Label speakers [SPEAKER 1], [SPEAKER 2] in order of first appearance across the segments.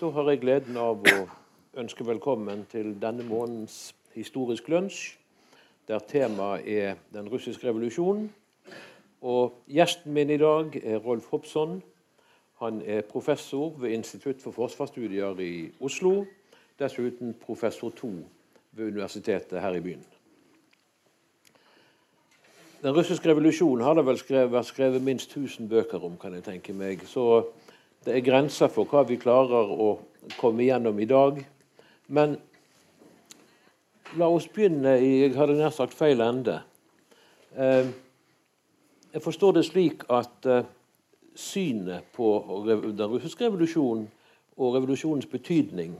[SPEAKER 1] Da har jeg gleden av å ønske velkommen til denne månedens Historisk lunsj, der temaet er den russiske revolusjonen. Og Gjesten min i dag er Rolf Hobson. Han er professor ved Institutt for forsvarsstudier i Oslo. Dessuten professor to ved universitetet her i byen. Den russiske revolusjonen har det vel skrevet, vært skrevet minst 1000 bøker om, kan jeg tenke meg. Så det er grenser for hva vi klarer å komme igjennom i dag. Men la oss begynne i jeg hadde nær sagt feil ende. Eh, jeg forstår det slik at eh, synet på den russiske revolusjonen og revolusjonens betydning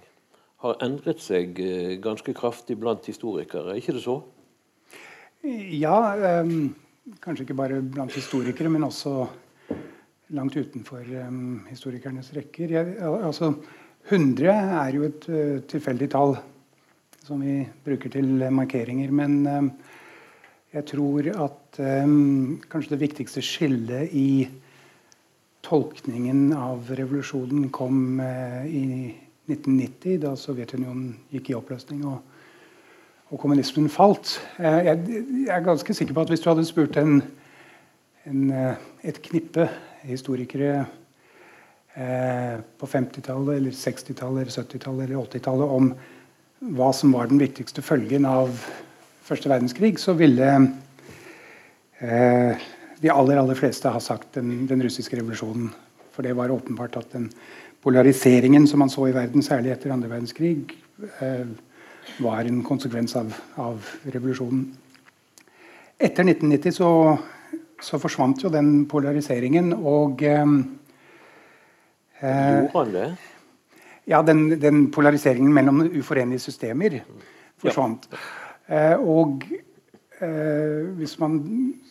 [SPEAKER 1] har endret seg eh, ganske kraftig blant historikere. Er ikke det så?
[SPEAKER 2] Ja, um, kanskje ikke bare blant historikere, men også langt utenfor um, historikernes rekker. Jeg, altså, 100 er jo et uh, tilfeldig tall som vi bruker til markeringer. Men um, jeg tror at kanskje det viktigste skillet i tolkningen av revolusjonen kom uh, i 1990, da Sovjetunionen gikk i oppløsning. og og kommunismen falt. Eh, jeg, er ganske sikker på at hvis du hadde spurt en, en, eh, et knippe historikere eh, på 50-tallet, eller 60-tallet, eller 70-tallet eller 80-tallet om hva som var den viktigste følgen av første verdenskrig, så ville eh, de aller, aller fleste ha sagt den, den, russiske revolusjonen. For det var åpenbart at den polariseringen som man så i verden, særlig etter andre verdenskrig, eh, var en konsekvens av, av revolusjonen. Etter 1990 så, så, forsvant jo den polariseringen, og
[SPEAKER 1] eh, Gjorde han det?
[SPEAKER 2] Ja, den, den, polariseringen mellom uforenlige systemer forsvant. Ja. Eh, og eh, hvis man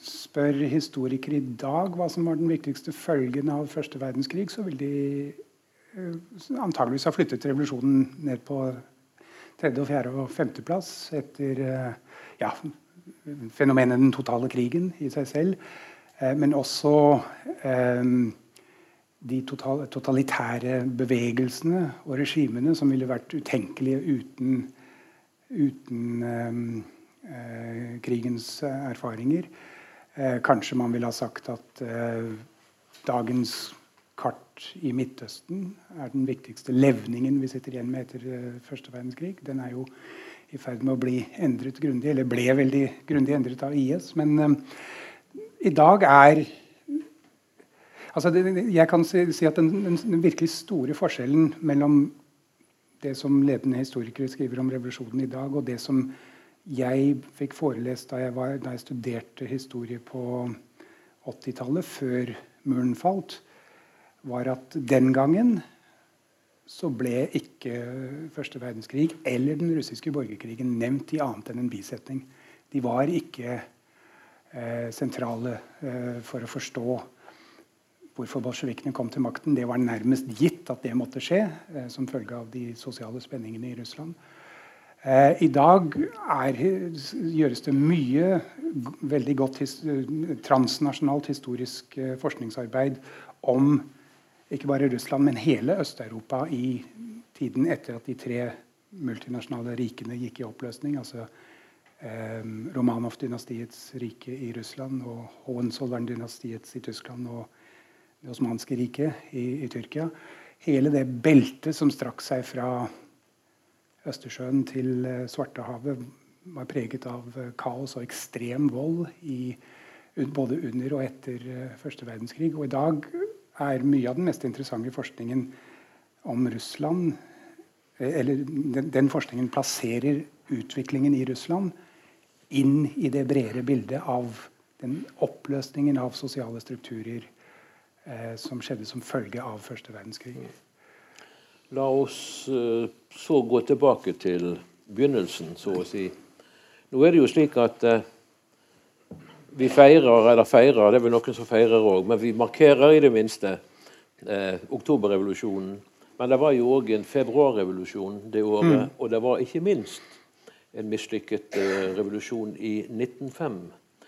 [SPEAKER 2] spør historikere i dag hva som var den viktigste følgen av første verdenskrig, så vil de eh, antageligvis ha flyttet revolusjonen ned på tredje-, fjerde- og femteplass etter eh, ja, fenomenet den totale krigen i seg selv. Eh, men også eh, de totalitære bevegelsene og regimene som ville vært utenkelige uten, uten eh, krigens erfaringer. Kanskje man ville ha sagt at dagens kart i Midtøsten er den viktigste levningen vi sitter igjen med etter første verdenskrig. Den er jo i ferd med å bli endret grundig, eller ble veldig grundig endret av IS. Men um, i dag er altså det, Jeg kan si, si at den, den, den, virkelig store forskjellen mellom det som ledende historikere skriver om revolusjonen i dag, og det som jeg fikk forelest da jeg, var, da jeg studerte historie på 80-tallet, før muren falt, var at den gangen så ble ikke første verdenskrig eller den russiske borgerkrigen nevnt i annet enn en bisetning. De var ikke eh, sentrale eh, for å forstå hvorfor bolsjevikene kom til makten. Det var nærmest gitt at det måtte skje eh, som følge av de sosiale spenningene i Russland. Eh, I dag er, gjøres det mye veldig godt his, transnasjonalt historisk eh, forskningsarbeid om ikke bare Russland, men hele Øst-Europa i tiden etter at de tre multinasjonale rikene gikk i oppløsning. altså eh, Romanov-dynastiets rike i Russland og Hohenzollern-dynastiets i Tyskland og det osmanske riket i, i, Tyrkia. Hele det beltet som strakk seg fra Østersjøen til eh, Svartehavet, var preget av eh, kaos og ekstrem vold i, både under og etter eh, første verdenskrig. Og i dag er mye av den mest interessante forskningen om Russland eh, Eller den, den forskningen plasserer utviklingen i Russland inn i det bredere bildet av den oppløsningen av sosiale strukturer eh, som skjedde som følge av første verdenskrig.
[SPEAKER 1] La oss eh, så gå tilbake til begynnelsen, så å si. Nå er det jo slik at uh, vi feirer, eller feirer, det er vel noen som feirer òg, men vi markerer i det minste eh, oktoberrevolusjonen. Men det var jo òg en februarrevolusjon det året, mm. og det var ikke minst en mislykket eh, revolusjon i 1905.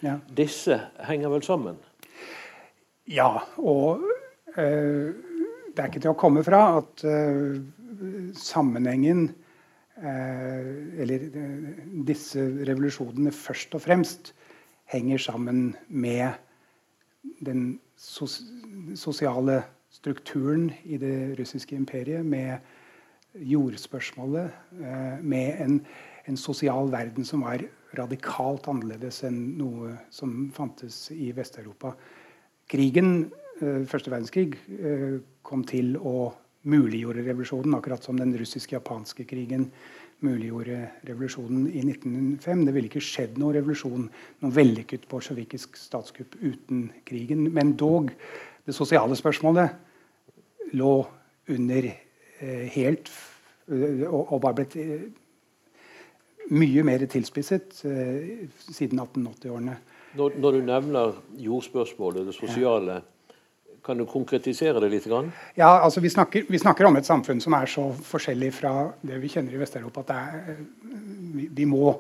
[SPEAKER 1] Ja. Disse henger vel sammen?
[SPEAKER 2] Ja, og eh, det er ikke til å komme fra at eh, sammenhengen Eller disse revolusjonene først og fremst henger sammen med den sos sosiale strukturen i det russiske imperiet, med jordspørsmålet, med en, en sosial verden som var radikalt annerledes enn noe som fantes i Vest-Europa. Krigen, eh, Første verdenskrig eh, kom til å muliggjorde revolusjonen, akkurat som den russisk-japanske krigen muliggjorde revolusjonen i 1905. Det ville ikke skjedd noen revolusjon, noen vellykket bolsjevikisk statskupp uten krigen. Men dog, det sosiale spørsmålet lå under eh, helt og, og var blitt mye mer tilspisset eh, siden 1880-årene.
[SPEAKER 1] Når, når, du nevner jordspørsmålet, det sosiale, ja. Kan du konkretisere det litt? Grann?
[SPEAKER 2] Ja, altså vi snakker, vi snakker, om et samfunn som er så forskjellig fra det vi kjenner i Vest-Europa at er, vi, må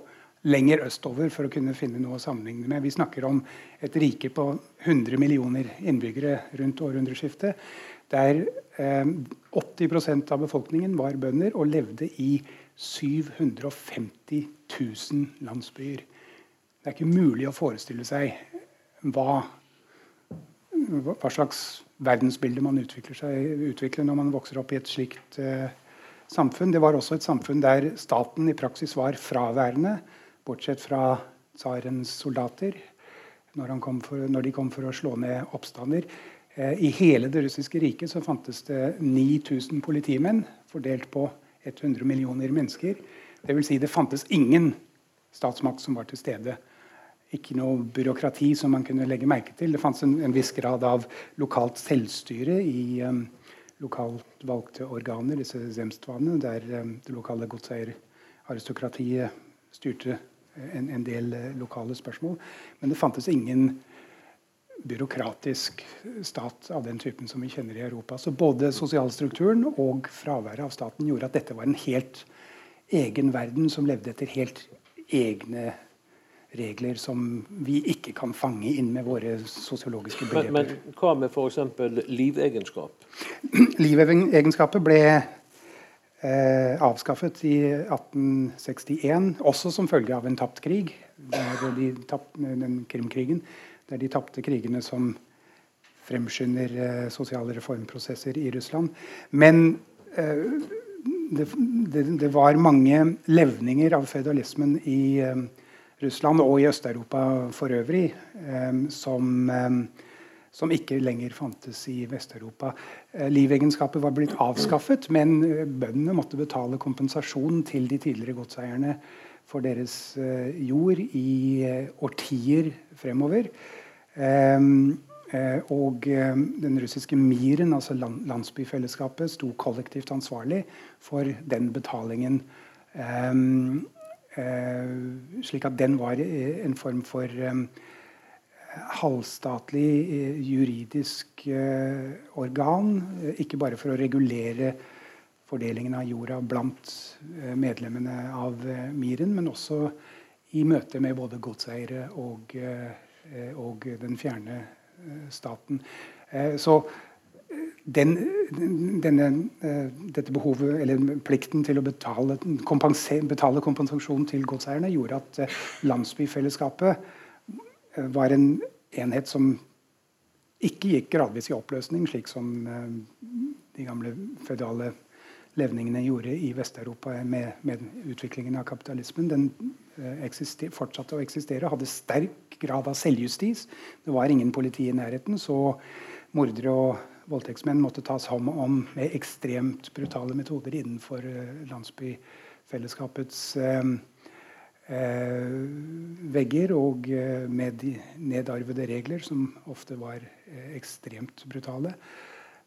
[SPEAKER 2] lenger østover for å kunne finne noe å sammenligne med. Vi snakker om et rike på 100 millioner innbyggere rundt århundreskiftet. Der eh, 80% av befolkningen var bønder og levde i 750 000 landsbyer. Det er ikke mulig å forestille seg hva, hva slags verdensbilde man utvikler, seg, utvikler, når man vokser opp i et slikt uh, samfunn. Det var også et samfunn der staten i praksis var fraværende, bortsett fra tsarens soldater når, for, når, de kom for å slå ned oppstander. Uh, I hele det russiske riket så fantes det 9000 politimenn fordelt på 100 millioner mennesker. Dvs. Si det fantes ingen statsmakt som var til stede. Ikke noe byråkrati som man kunne legge merke til. Det fantes en, en viss grad av lokalt selvstyre i um, lokalt valgte organer, disse zemstvane, der um, det lokale godseieraristokratiet styrte en, en del uh, lokale spørsmål. Men det fantes ingen byråkratisk stat av den typen som vi kjenner i Europa. Så både sosialstrukturen og fraværet av staten gjorde at dette var en helt egen verden som levde etter helt egne regler som vi ikke kan fange inn med våre sosiologiske begreper.
[SPEAKER 1] Men, men hva med f.eks. livegenskap?
[SPEAKER 2] Livegenskapet ble eh, avskaffet i 1861, også som følge av en tapt krig. De tapt, den Krimkrigen det er de tapte krigene som fremskynder eh, sosiale reformprosesser i Russland. Men eh, det, det, det, var mange levninger av føydalismen i eh, Russland og i Øst-Europa for øvrig eh, som, eh, som, ikke lenger fantes i Vest-Europa. Eh, livegenskapet var blitt avskaffet, men bøndene måtte betale kompensasjon til de tidligere godseierne for deres jord i årtier fremover. Og den russiske Miren, altså landsbyfellesskapet, sto kollektivt ansvarlig for den betalingen. Eh, slik at den var en form for halvstatlig juridisk eh, organ. Ikke bare for å regulere fordelingen av jorda blant medlemmene av Miren, men også i møte med både godseiere og Eh, og den fjerne eh, staten. Eh, så den, denne, dette behovet, eller plikten til å betale, betale kompensasjon til godseierne gjorde at landsbyfellesskapet var en enhet som ikke gikk gradvis i oppløsning, slik som de gamle føydale levningene gjorde i Vest-Europa med, med, utviklingen av kapitalismen. Den eksister, fortsatte å eksistere hadde sterk grad av selvjustis. Det var ingen politi i nærheten, så mordere og voldtektsmenn måtte tas hånd om med ekstremt brutale metoder innenfor eh, landsbyfellesskapets eh, eh, vegger og med nedarvede regler, som ofte var ekstremt brutale.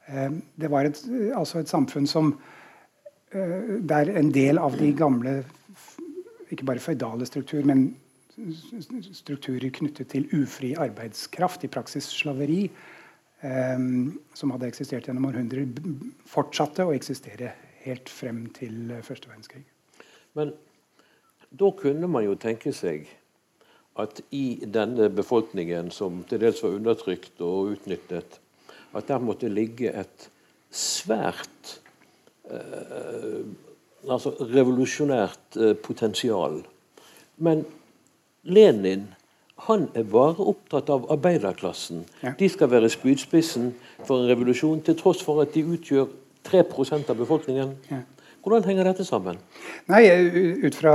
[SPEAKER 2] Det var et, altså et samfunn som der en del av de gamle ikke bare føydale strukturer, men strukturer knyttet til ufri arbeidskraft, i praksis slaveri, som hadde eksistert gjennom århundrer, fortsatte å eksistere helt frem til første verdenskrig.
[SPEAKER 1] Men da kunne man jo tenke seg at i denne befolkningen, som til dels var undertrykt og utnyttet, at der måtte ligge et svært Eh, altså revolusjonært eh, potensial. Men Lenin han er bare opptatt av arbeiderklassen. Ja. De skal være spydspissen for en revolusjon, til tross for at de utgjør 3% av befolkningen. Ja. Hvordan henger dette sammen?
[SPEAKER 2] Nei, Ut fra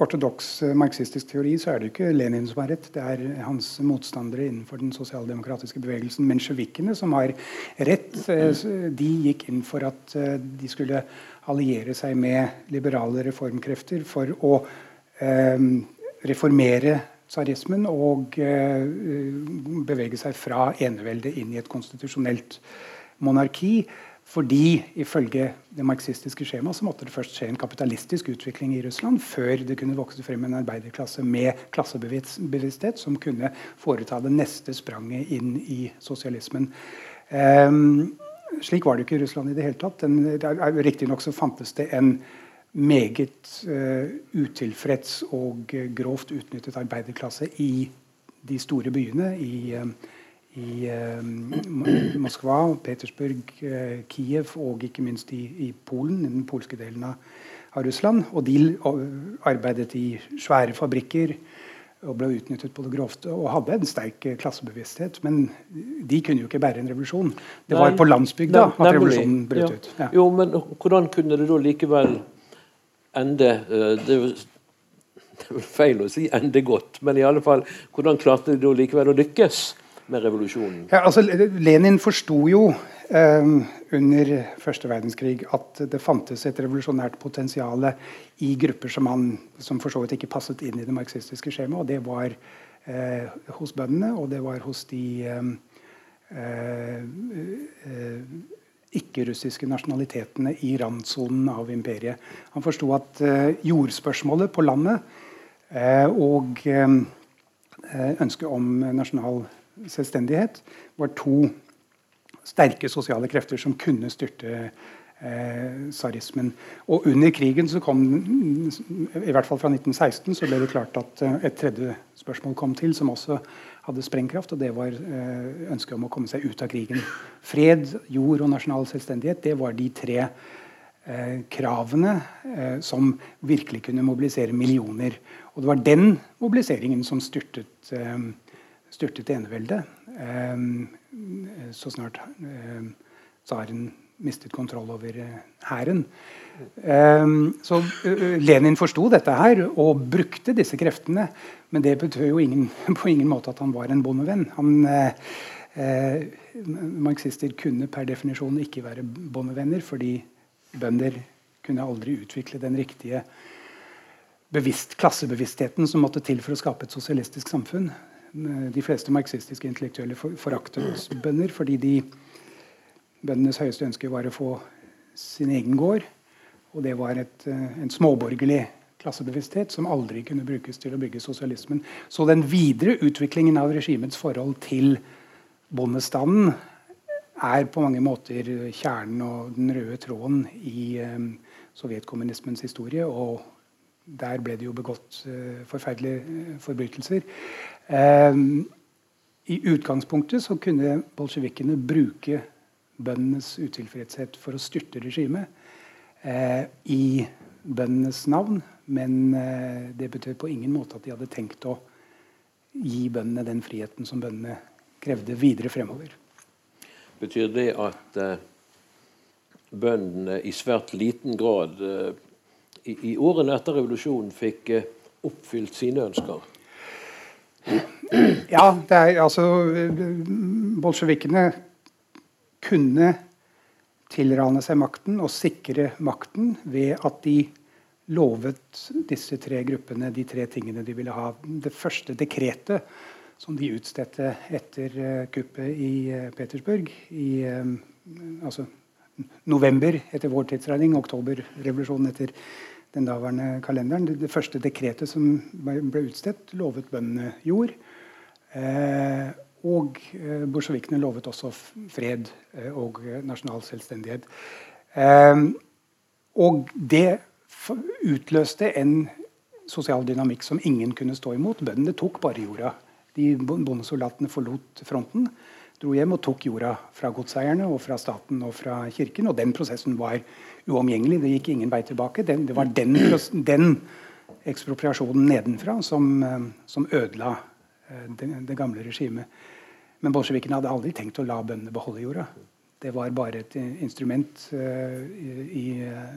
[SPEAKER 2] ortodoks eh, marxistisk teori så er det ikke Lenin som har rett. Det er hans motstandere innenfor den sosialdemokratiske bevegelsen, mensjevikene, som har rett. Eh, de gikk inn for at eh, de skulle alliere seg med liberale reformkrefter for å reformere tsarismen og eh, bevege seg fra eneveldet inn i et konstitusjonelt monarki. Fordi ifølge det marxistiske skjemaet så måtte det først skje en kapitalistisk utvikling i Russland før det kunne vokse frem en arbeiderklasse med klassebevissthet som kunne foreta det neste spranget inn i sosialismen. Um, slik var det ikke i Russland i det hele tatt. Riktignok så fantes det en meget uh, utilfreds og grovt utnyttet arbeiderklasse i de store byene. i uh, i eh, Moskva, Petersburg, eh, Kiev og ikke minst i, i, Polen, den polske delen av, av, Russland. Og de arbeidet i svære fabrikker og ble utnyttet på det grovte og hadde en sterk eh, klassebevissthet. Men de kunne jo ikke bære en revolusjon. Det var på landsbygda at revolusjonen brøt ut.
[SPEAKER 1] Ja. Jo, men hvordan kunne det da likevel ende det, det er vel feil å si 'ende godt', men i alle fall, hvordan klarte de likevel å lykkes? med revolusjonen?
[SPEAKER 2] Ja, altså, Lenin forsto jo eh, under første verdenskrig at det fantes et revolusjonært potensial i grupper som, han, som for så vidt ikke passet inn i det marxistiske skjemaet. Og det var eh, hos bøndene, og det var hos de eh, eh ikke-russiske nasjonalitetene i randsonen av imperiet. Han forsto at eh, jordspørsmålet på landet eh, og ønsket om nasjonal selvstendighet var to sterke sosiale krefter som kunne styrte eh, tsarismen. Og under krigen så kom i hvert fall fra 1916 så ble det klart at eh, et tredje spørsmål kom til, som også hadde sprengkraft, og det var eh, ønsket om å komme seg ut av krigen. Fred, jord og nasjonal selvstendighet det var de tre eh, kravene eh, som virkelig kunne mobilisere millioner. Og det var den mobiliseringen som styrtet styrtet eneveldet så snart tsaren mistet kontroll over hæren. Um, så Lenin forsto dette her og brukte disse kreftene. Men det betød jo ingen, på ingen måte at han var en bondevenn. Han, uh, uh, marxister kunne per definisjon ikke være bondevenner, fordi bønder kunne aldri utvikle den riktige bevisst, klassebevisstheten som måtte til for å skape et sosialistisk samfunn. Eh, de fleste marxistiske intellektuelle foraktet bønder fordi de, bøndenes høyeste ønske var å få sin egen gård. Og det var et, eh, en småborgerlig klassebevissthet som aldri kunne brukes til å bygge sosialismen. Så den videre utviklingen av regimets forhold til bondestanden er på mange måter kjernen og den røde tråden i um, sovjetkommunismens historie. Og der ble det jo begått uh, forferdelige forbrytelser. I utgangspunktet så kunne bolsjevikene bruke bøndenes utilfredshet for å styrte regimet i bøndenes navn. Men det betød på ingen måte at de hadde tenkt å gi bøndene den friheten som bøndene krevde videre fremover.
[SPEAKER 1] Betyr det at bøndene i svært liten grad i, i årene etter revolusjonen fikk eh, oppfylt sine ønsker?
[SPEAKER 2] Ja, det er altså Bolsjevikene kunne tilrane seg makten og sikre makten ved at de lovet disse tre gruppene de tre tingene de ville ha. Det første dekretet som de utstedte etter uh, kuppet i uh, Petersburg i um, altså november etter vår tidsregning, oktoberrevolusjonen etter den daværende kalenderen. Det første dekretet som ble utstedt, lovet bøndene jord. Eh, og eh, bolsjevikene lovet også fred eh, og nasjonal selvstendighet. Eh, og det utløste en sosial dynamikk som ingen kunne stå imot. Bøndene tok bare jorda. De bondesoldatene forlot fronten. dro hjem og tok jorda fra godseierne og fra staten og fra kirken. Og den prosessen var uomgjengelig. Det gikk ingen vei tilbake. Den, det var den, den ekspropriasjonen nedenfra som, eh, som ødela eh, det, det, gamle regimet. Men bolsjevikene hadde aldri tenkt å la bøndene beholde jorda. Det var bare et instrument uh, i, i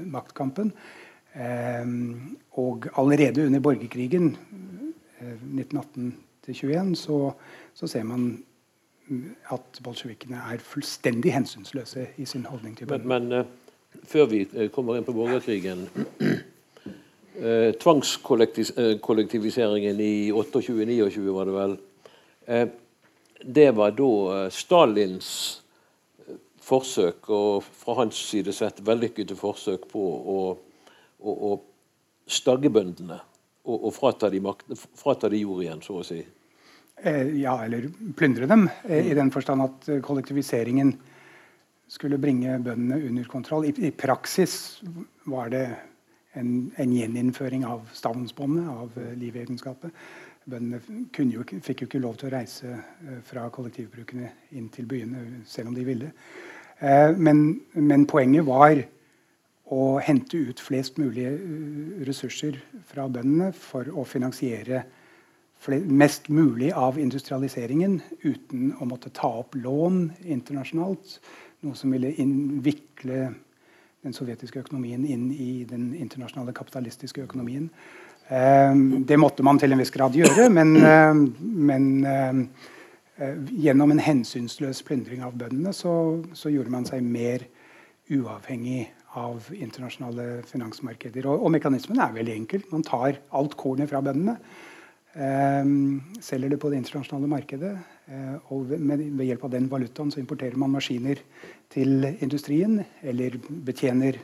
[SPEAKER 2] maktkampen. Um, og allerede under borgerkrigen, uh, 1918-21, så, så ser man at bolsjevikene er fullstendig hensynsløse i sin holdning til bøndene.
[SPEAKER 1] Men, men uh, før vi eh, kommer inn på borgerkrigen uh, Tvangskollektiviseringen i 28-29 var det vel. eh, det var da Stalins forsøk, og fra hans side sett vellykkede forsøk på å, å, å stagge bøndene og, og frata, de frata de jord igjen, så å si.
[SPEAKER 2] Eh, ja, eller plyndre dem, eh, i den forstand at eh, kollektiviseringen skulle bringe bøndene under kontroll. I, i praksis var det en, en gjeninnføring av stavnsbåndet, av livegenskapet. Bøndene jo, fikk jo ikke lov til å reise fra kollektivbrukene inn til byene, selv om de ville. Men, men poenget var å hente ut flest mulig ressurser fra bøndene for å finansiere mest mulig av industrialiseringen uten å måtte ta opp lån internasjonalt. Noe som ville innvikle den sovjetiske økonomien inn i den internasjonale kapitalistiske økonomien. Eh, det måtte man til en viss grad gjøre, men, eh, men eh, gjennom en hensynsløs plyndring av bøndene så, så, gjorde man seg mer uavhengig av internasjonale finansmarkeder. Og, og mekanismen er veldig enkel. Man tar alt kornet fra bøndene Ehm, selger det på det internasjonale markedet. Eh, og ved, hjelp av den valutaen så importerer man maskiner til industrien. Eller betjener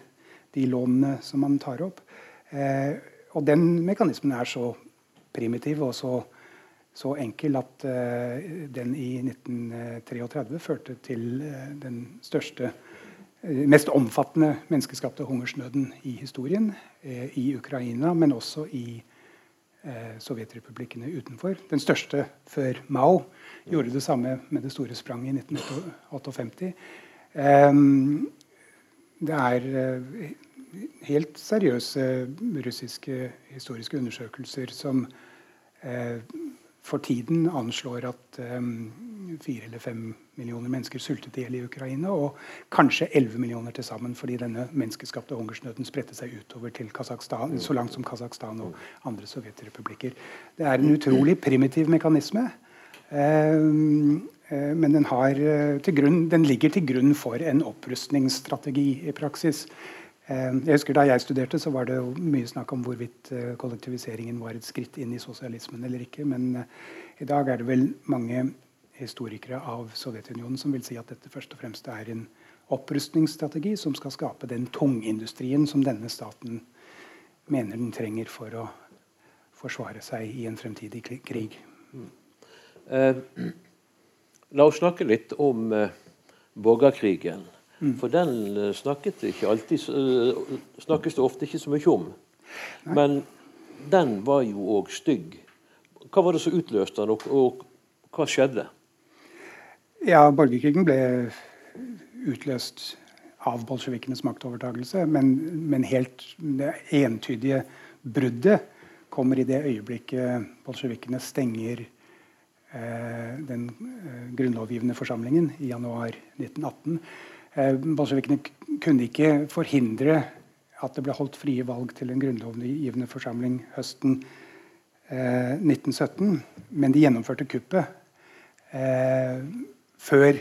[SPEAKER 2] de lånene som man tar opp. Eh, og den mekanismen er så primitiv og så, så enkel at eh, den i 1933 førte til den største mest omfattende menneskeskapte hungersnøden i historien. I Ukraina, men også i eh, sovjetrepublikkene utenfor. Den største før Mao gjorde det samme med det store spranget i 1958. Eh, det er eh, helt seriøse russiske historiske undersøkelser som eh, for tiden anslår at um, fire eller fem millioner mennesker sultet i hjel i Ukraina. Og kanskje elleve millioner til sammen fordi denne menneskeskapte hungersnøden spredte seg utover til Kazakhstan, så langt som Kasakhstan og andre sovjetrepublikker. Det er en utrolig primitiv mekanisme. Um, men den, har, grunn, den, ligger til grunn for en opprustningsstrategi i praksis. Jeg husker Da jeg studerte, så var det mye snakk om hvorvidt kollektiviseringen var et skritt inn i sosialismen eller ikke. Men i dag er det vel mange historikere av Sovjetunionen som vil si at dette først og fremst er en opprustningsstrategi som skal skape den tungindustrien som denne staten mener den trenger for å forsvare seg i en fremtidig krig. Mm.
[SPEAKER 1] Eh, la oss snakke litt om eh, borgerkrigen. Mm. For den eh, snakket ikke alltid, uh, snakkes det ofte ikke så mye om. Nei. Men den var jo òg stygg. Hva var det som utløste den, og, og hva skjedde?
[SPEAKER 2] Ja, borgerkrigen ble utløst av bolsjevikenes maktovertagelse. Men, men, helt det entydige bruddet kommer i det øyeblikket bolsjevikene stenger eh, den eh, grunnlovgivende forsamlingen i januar 1918. Eh, bolsjevikene kunne ikke forhindre at det ble holdt frie valg til en grunnlovgivende forsamling høsten 1917, eh, men de gjennomførte kuppet. Eh, før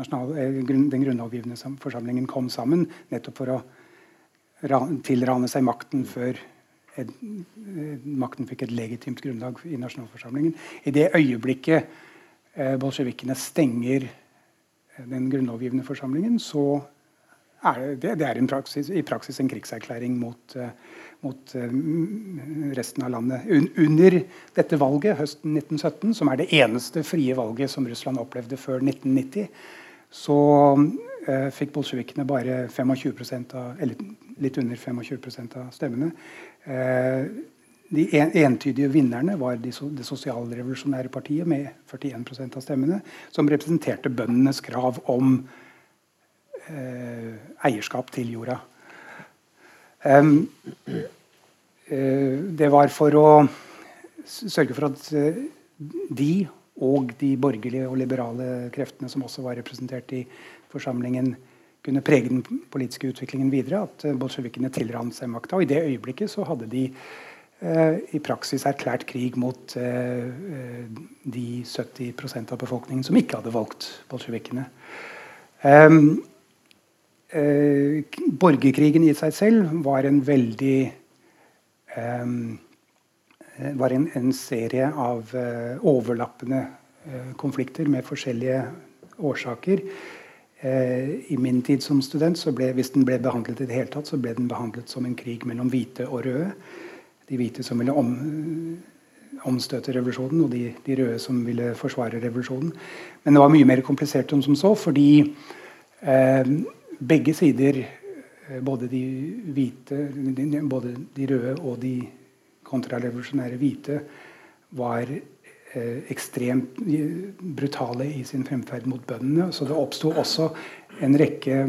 [SPEAKER 2] den grunnlovgivende forsamlingen kom sammen, nettopp for å tilrane seg makten før makten fikk et legitimt grunnlag i nasjonalforsamlingen. I det øyeblikket eh, bolsjevikene stenger den grunnlovgivende forsamlingen, så er det, det er praksis, i praksis en krigserklæring mot, eh, mot uh, resten av landet. Un under dette valget høsten 1917, som er det eneste frie valget som Russland opplevde før 1990, så uh, fikk bolsjevikene bare 25 av, eller litt under 25% av stemmene. Uh, de entydige vinnerne var de, det sosialrevolusjonære partiet med 41% av stemmene, som representerte bøndenes krav om eh, eierskap til jorda. Um, uh, det var for å sørge for at uh, de og de borgerlige og liberale kreftene som også var representert i forsamlingen, kunne prege den politiske utviklingen videre. At uh, bolsjevikene tilrant seg makta. Og i det øyeblikket så hadde de Eh, i praksis erklært krig mot eh, eh, de 70% av befolkningen som ikke hadde valgt bolsjevikene. borgerkrigen i seg selv var en veldig var en, en serie av overlappende konflikter med forskjellige årsaker. I min tid som student, ble, hvis den ble behandlet i det hele tatt, så ble den behandlet som en krig mellom hvite og røde de hvite som ville om, omstøte revolusjonen, og de, de, røde som ville forsvare revolusjonen. Men det var mye mer komplisert enn som så, fordi eh, begge sider, eh, både de hvite, både de røde og de kontrarevolusjonære hvite, var eh, ekstremt brutale i sin fremferd mot bøndene. Så det oppsto også en rekke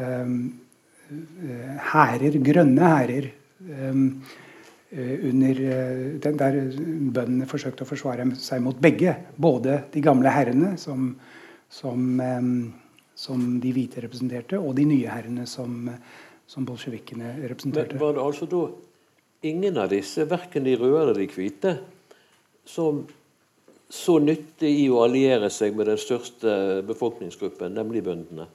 [SPEAKER 2] eh, hærer, grønne hærer, eh, under, den der bøndene forsøkte å forsvare seg mot begge. Både de gamle herrene, som, som, ehm, som de hvite representerte, og de nye herrene, som, som bolsjevikene representerte.
[SPEAKER 1] Men var det altså da ingen av disse, verken de røde eller de hvite, som så nytte i å alliere seg med den største befolkningsgruppen, nemlig bøndene?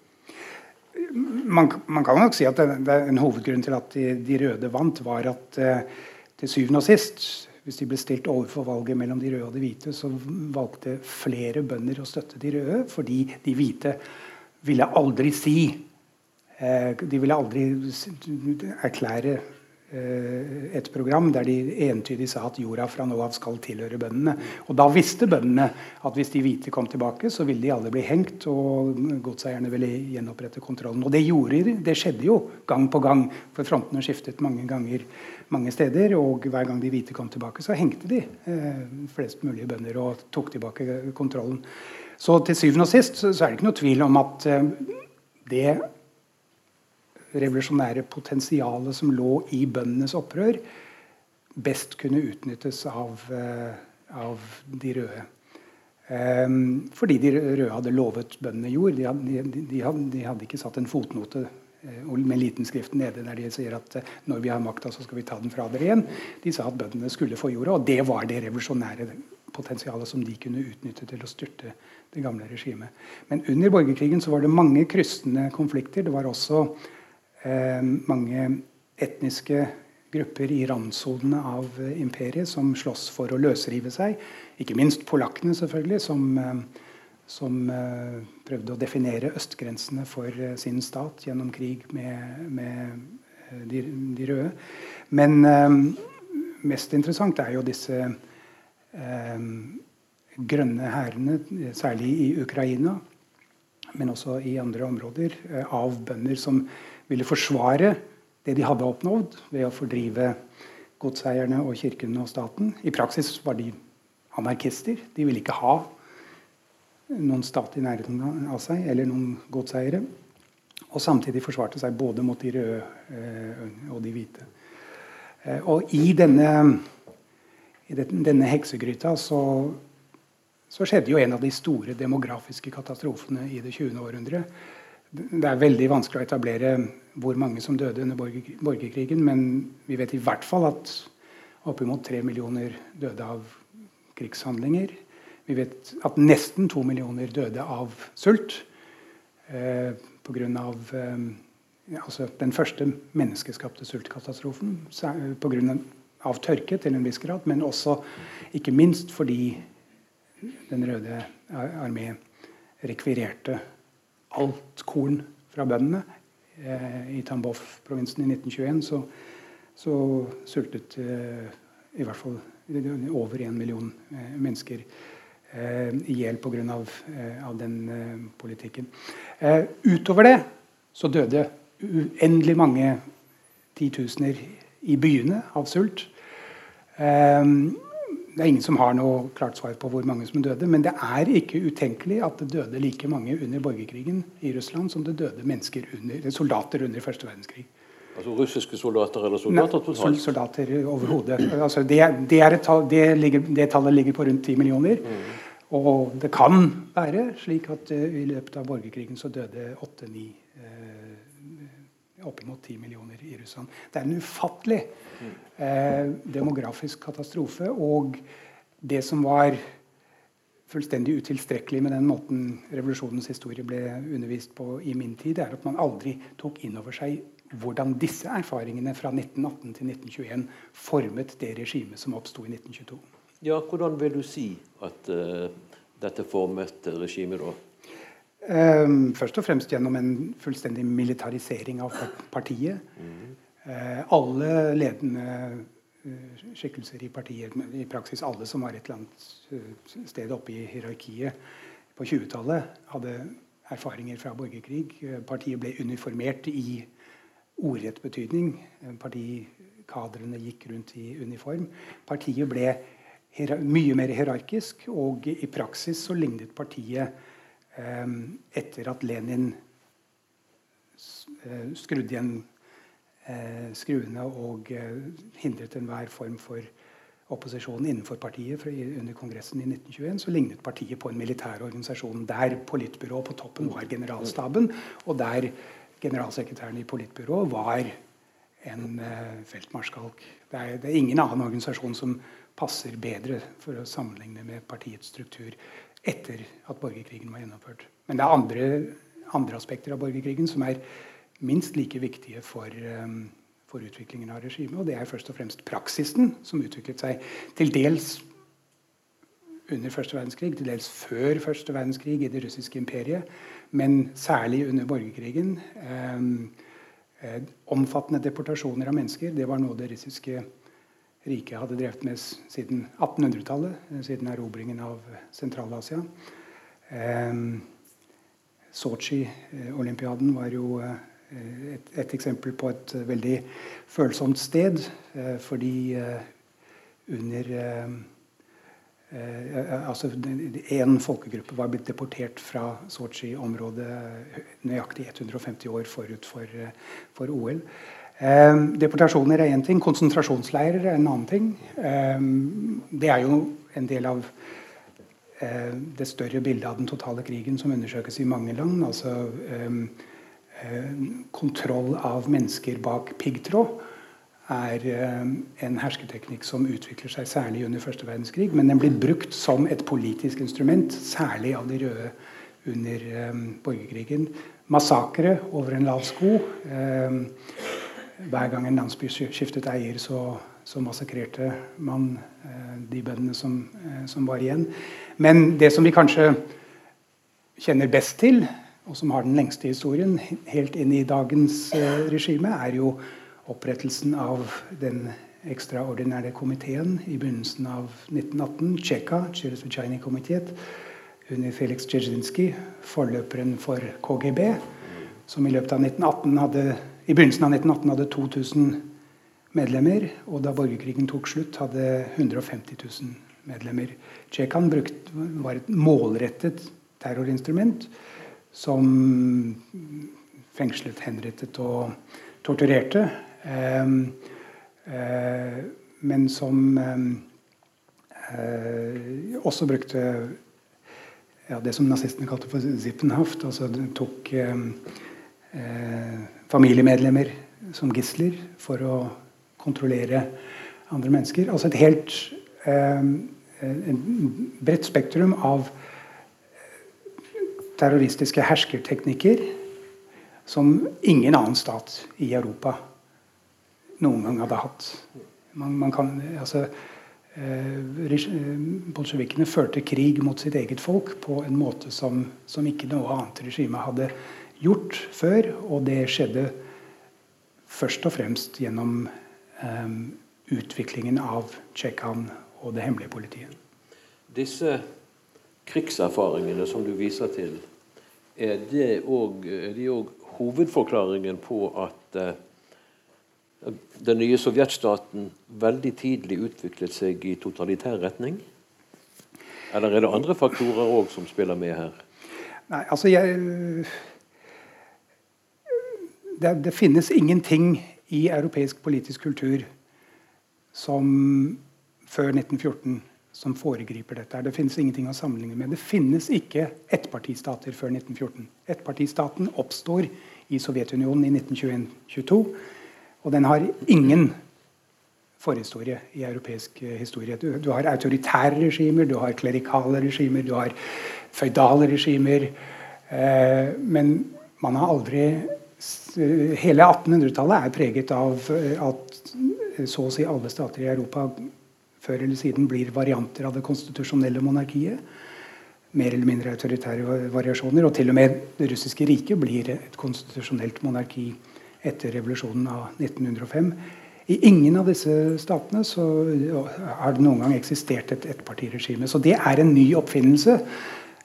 [SPEAKER 2] Man, man, kan nok si at det, det en hovedgrunn til at de, de røde vant, var at eh, til syvende og sist, hvis de ble stilt overfor valget mellom de røde og de hvite, så valgte flere bønder å støtte de røde, fordi de hvite ville aldri si eh, De ville aldri erklære et program der de entydig sa at jorda fra nå av skal tilhøre bøndene. Og Da visste bøndene at hvis de hvite kom tilbake, så ville de alle bli hengt, og godseierne ville gjenopprette kontrollen. Og det gjorde de. Det skjedde jo gang på gang, for frontene skiftet mange ganger mange steder. Og hver gang de hvite kom tilbake, så hengte de eh, flest mulige bønder og tok tilbake kontrollen. Så til syvende og sist så er det ikke noe tvil om at eh, det revolusjonære potensialet som lå i bøndenes opprør, best kunne utnyttes av, eh, av de røde. Um, fordi de røde hadde lovet bøndene jord. De hadde, de, de, hadde, de hadde, ikke satt en fotnote uh, med liten skrift nede der de sier at uh, når vi har makta, så skal vi ta den fra dere igjen. De sa at bøndene skulle få jorda, og det var det revolusjonære potensialet som de kunne utnytte til å styrte det gamle regimet. Men under borgerkrigen så var det mange kryssende konflikter. Det var også mange etniske grupper i randsonene av eh, imperiet som slåss for å løsrive seg. Ikke minst polakkene, selvfølgelig, som, eh, som prøvde å definere østgrensene for sin stat gjennom krig med, med de, de, røde. Men mest interessant er jo disse eh, grønne hærene, særlig i Ukraina, men også i andre områder, av bønder som ville forsvare det de hadde oppnådd ved å fordrive godseierne og kirken og staten. I praksis var de anarkister. De ville ikke ha noen stat i nærheten av seg eller noen godseiere. Og samtidig forsvarte seg både mot de røde eh, og de hvite. Eh, og i denne, i denne heksegryta så, så skjedde jo en av de store demografiske katastrofene i det 20. århundret det er veldig vanskelig å etablere hvor mange som døde under borgerkrigen, men vi vet i hvert fall at oppimot tre millioner døde av krigshandlinger. Vi vet at nesten to millioner døde av sult eh, pga. Eh, altså den første menneskeskapte sultkatastrofen. Pga. Av tørke til en viss grad, men også ikke minst fordi Den røde armé rekvirerte alt korn fra bøndene. Eh, I Tambov-provinsen i 1921 så, så sultet eh, i hvert fall over én million eh, mennesker i hjel pga. Av, av den politikken. utover det så døde uendelig mange titusener i byene av sult. Um, det er ingen som har noe klart svar på hvor mange som døde, men det er ikke utenkelig at det døde like mange under borgerkrigen i Russland som det døde under, soldater under første verdenskrig.
[SPEAKER 1] Altså russiske soldater eller soldater totalt?
[SPEAKER 2] Soldater overhodet. Altså det, det, det, det, tallet ligger på rundt 10 millioner. Mm. Og det kan være slik at uh, i løpet av borgerkrigen så døde 8-9 uh, oppimot 10 millioner i Russland. Det er en ufattelig eh, demografisk katastrofe. Og det som var fullstendig utilstrekkelig med den måten revolusjonens historie ble undervist på i min tid, er at man aldri tok inn over seg hvordan disse erfaringene fra 1918 til 1921 formet det regimet som oppsto i 1922.
[SPEAKER 1] Ja, Hvordan vil du si at uh, dette formet regimet da?
[SPEAKER 2] Um, først og fremst gjennom en fullstendig militarisering av partiet. Uh, alle ledende uh, skikkelser i partiet, i praksis alle som var et eller annet sted oppe i hierarkiet på 20-tallet, hadde erfaringer fra borgerkrig. Partiet ble uniformert i ordrett betydning. Partikadrene gikk rundt i uniform. Partiet ble mye mer hierarkisk, og i praksis så lignet partiet eh, etter at Lenin eh, skrudde igjen eh, skruene og eh, hindret enhver form for opposisjon innenfor partiet under Kongressen i 1921, så lignet partiet på en militær organisasjon der politbyrået på toppen var generalstaben, og der generalsekretæren i politbyrået var en feltmarskalk. Det er, det er, ingen annen organisasjon som passer bedre for å sammenligne med partiets struktur etter at borgerkrigen var gjennomført. Men det er andre, andre aspekter av borgerkrigen som er minst like viktige for, um, for utviklingen av regimet. Og det er først og fremst praksisen som utviklet seg til dels under første verdenskrig, til dels før første verdenskrig i det russiske imperiet, men særlig under borgerkrigen. Eh, eh, omfattende deportasjoner av mennesker. Det var noe det russiske riket hadde drevet med siden 1800-tallet, eh, siden erobringen av Sentral-Asia. Sotsji-olympiaden var jo et, et, eksempel på et veldig følsomt sted. fordi under Eh, altså Én folkegruppe var blitt deportert fra Sotsji-området nøyaktig 150 år forut for, for OL. Eh, deportasjoner er én ting. Konsentrasjonsleirer er en annen ting. Eh, det er jo en del av eh, det større bildet av den totale krigen som undersøkes i mange land. Altså eh, eh, kontroll av mennesker bak piggtråd er en hersketeknikk som utvikler seg særlig under første verdenskrig. Men den blir brukt som et politisk instrument, særlig av de røde under borgerkrigen. Massakre over en lav sko. Hver gang en landsby skiftet eier, så, så massakrerte man eh, de bøndene som, eh, som, var igjen. Men det som vi kanskje kjenner best til, og som har den lengste historien, helt inn i dagens eh, regime, er jo opprettelsen av den ekstraordinære komiteen i begynnelsen av 1918, Tsjekka, Tsjeresvitsjajny-komiteet, under Felix Dzerzjinskij, forløperen for KGB, som i løpet av 1918 hadde, i begynnelsen av 1918 hadde 2000 medlemmer, og da borgerkrigen tok slutt, hadde 150 000 medlemmer. Tsjekkan var et målrettet terrorinstrument som fengslet, henrettet og torturerte Ehm, eh, men som eh, også brukte ja, det som nazistene kalte for Zippenhaft. Altså tok ehm, eh, familiemedlemmer som gisler for å kontrollere andre mennesker. Altså et helt eh, bredt spektrum av terroristiske herskerteknikker som ingen annen stat i Europa noen gang hadde hatt. Man, man kan, altså, eh, Bolsjevikene førte krig mot sitt eget folk på en måte som, som ikke noe annet regime hadde gjort før. Og det skjedde først og fremst gjennom eh, utviklingen av Tsjekkan og det hemmelige politiet.
[SPEAKER 1] Disse krigserfaringene som du viser til, er, det òg hovedforklaringen på at eh, den nye sovjetstaten veldig tidlig utviklet seg i totalitær retning? Eller er det andre faktorer òg som spiller med her?
[SPEAKER 2] Nei, altså jeg det, det, finnes ingenting i europeisk politisk kultur som før 1914 som foregriper dette. Det finnes ingenting å sammenligne med. Det finnes ikke ettpartistater før 1914. Ettpartistaten oppstår i Sovjetunionen i 1921-22. Og den har ingen forhistorie i europeisk eh, historie. Du, du, har autoritære regimer, du har klerikale regimer, du har føydale regimer. Eh, men man har aldri Hele 1800-tallet er preget av eh, at så å si alle stater i Europa før eller siden blir varianter av det konstitusjonelle monarkiet. Mer eller mindre autoritære variasjoner. Og til og med det russiske riket blir et konstitusjonelt monarki etter revolusjonen av 1905. I ingen av disse statene så har det noen gang eksistert et ettpartiregime. Så det er en ny oppfinnelse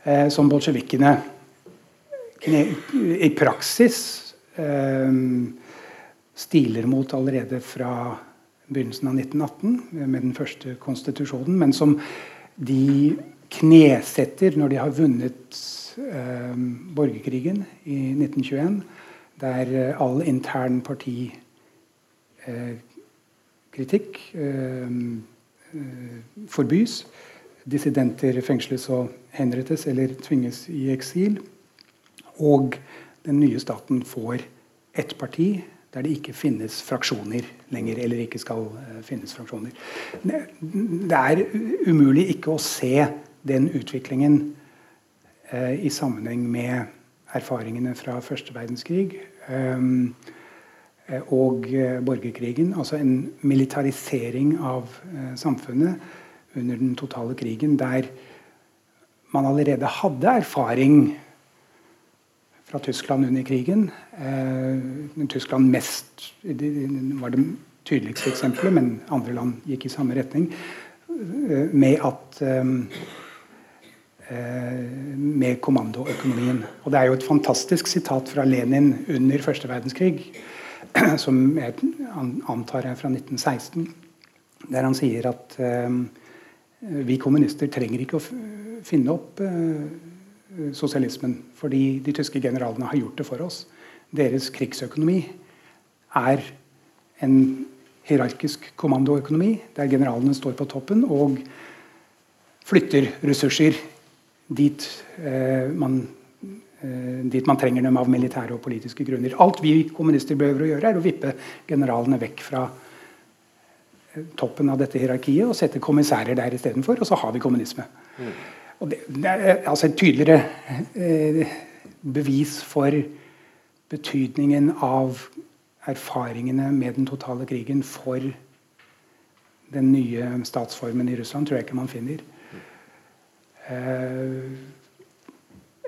[SPEAKER 2] eh, som bolsjevikkene i praksis eh, stiler mot allerede fra begynnelsen av 1918 med den første konstitusjonen, men som de knesetter når de har vunnet eh, borgerkrigen i 1921 der eh, all intern partikritikk eh, eh, forbys. Dissidenter fengsles og henrettes eller tvinges i eksil. Og den nye staten får ett parti der det ikke finnes fraksjoner lenger. Eller ikke skal finnes fraksjoner. Det er umulig ikke å se den utviklingen i sammenheng med erfaringene fra første verdenskrig eh, og eh, borgerkrigen. Altså en militarisering av eh, samfunnet under den totale krigen, der man allerede hadde erfaring fra Tyskland under krigen. Tyskland mest var det tydeligste eksempelet, men andre land gikk i samme retning. Med at Eh, med kommandoøkonomien. Og Det er jo et fantastisk sitat fra Lenin under første verdenskrig, som jeg antar er fra 1916, der han sier at vi kommunister trenger ikke å finne opp sosialismen, fordi de tyske generalene har gjort det for oss. Deres krigsøkonomi er en hierarkisk kommandoøkonomi, der generalene står på toppen og flytter ressurser dit, eh, man, eh, dit man trenger dem av militære og politiske grunner. Alt vi kommunister behøver å gjøre, er å vippe generalene vekk fra eh, toppen av dette hierarkiet og sette kommissærer der istedenfor, og så har vi kommunisme. Mm. Og det, det, er altså et tydeligere eh, bevis for betydningen av erfaringene med den totale krigen for den nye statsformen i Russland, tror jeg ikke man finner. Eh,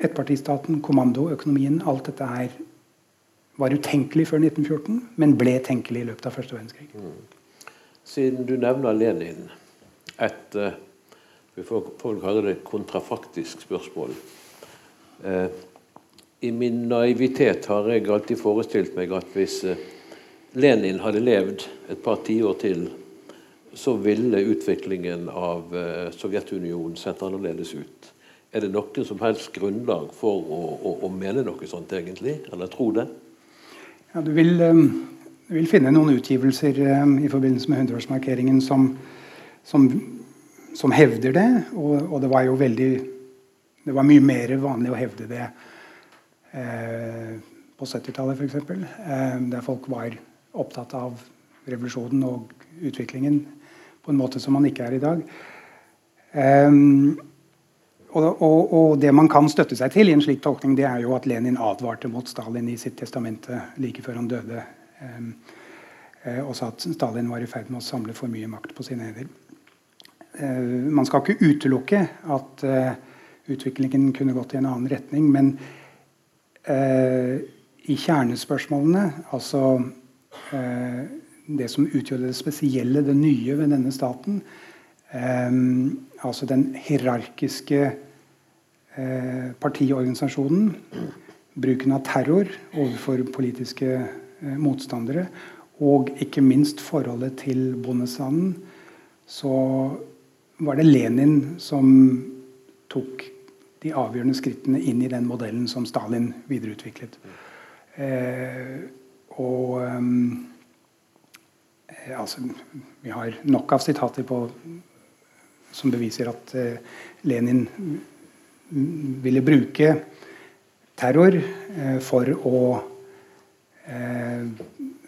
[SPEAKER 2] ettpartistaten, kommandoøkonomien, alt dette her var utenkelig før 1914, men ble tenkelig i løpet av første verdenskrig. Mm.
[SPEAKER 1] Siden du nevner Lenin, et uh, får kalle det kontrafaktisk spørsmål. Eh, I min naivitet har jeg alltid forestilt meg at hvis uh, Lenin hadde levd et par tiår til så ville utviklingen av eh, Sovjetunionen sett annerledes ut. Er det noen som helst grunnlag for å, å, å mene noe sånt, egentlig? Eller tro det?
[SPEAKER 2] Ja, du vil, um, du vil finne noen utgivelser i forbindelse med 100-årsmarkeringen som, som, som, hevder det. Og, og, det var jo veldig Det var mye mer vanlig å hevde det eh, på 70-tallet, f.eks. Eh, der folk var opptatt av revolusjonen og utviklingen på en måte som man ikke er i dag. Eh, og, og, og, det man kan støtte seg til i en slik tolkning, det er jo at Lenin advarte mot Stalin i sitt testamente like før han døde. Eh, og sa at Stalin var i ferd med å samle for mye makt på sine hender. Uh, man skal ikke utelukke at uh, utviklingen kunne gått i en annen retning, men uh, i kjernespørsmålene, altså det som utgjorde det spesielle, det nye ved denne staten. Eh, altså den hierarkiske eh, partiorganisasjonen. Bruken av terror overfor politiske eh, motstandere. og ikke minst forholdet til bondestanden, så var det Lenin som tok de avgjørende skrittene inn i den modellen som Stalin videreutviklet. Eh, og eh, altså, Vi har nok av sitater på, som beviser at eh, Lenin ville bruke terror eh, for å eh,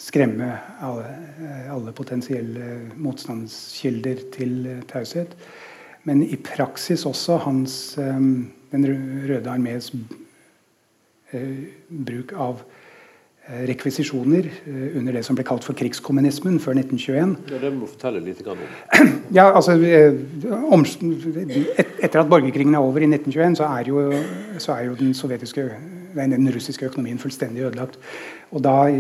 [SPEAKER 2] skremme alle, eh, alle, potensielle motstandskilder til taushet. Men i praksis også hans, Den røde armés bruk av rekvisisjoner under det som ble kalt for krigskommunismen før 1921.
[SPEAKER 1] Ja, Det må du fortelle litt om.
[SPEAKER 2] Ja, altså, Etter at borgerkrigen er over i 1921, så er jo, så er jo den den russiske økonomien fullstendig ødelagt. Og da,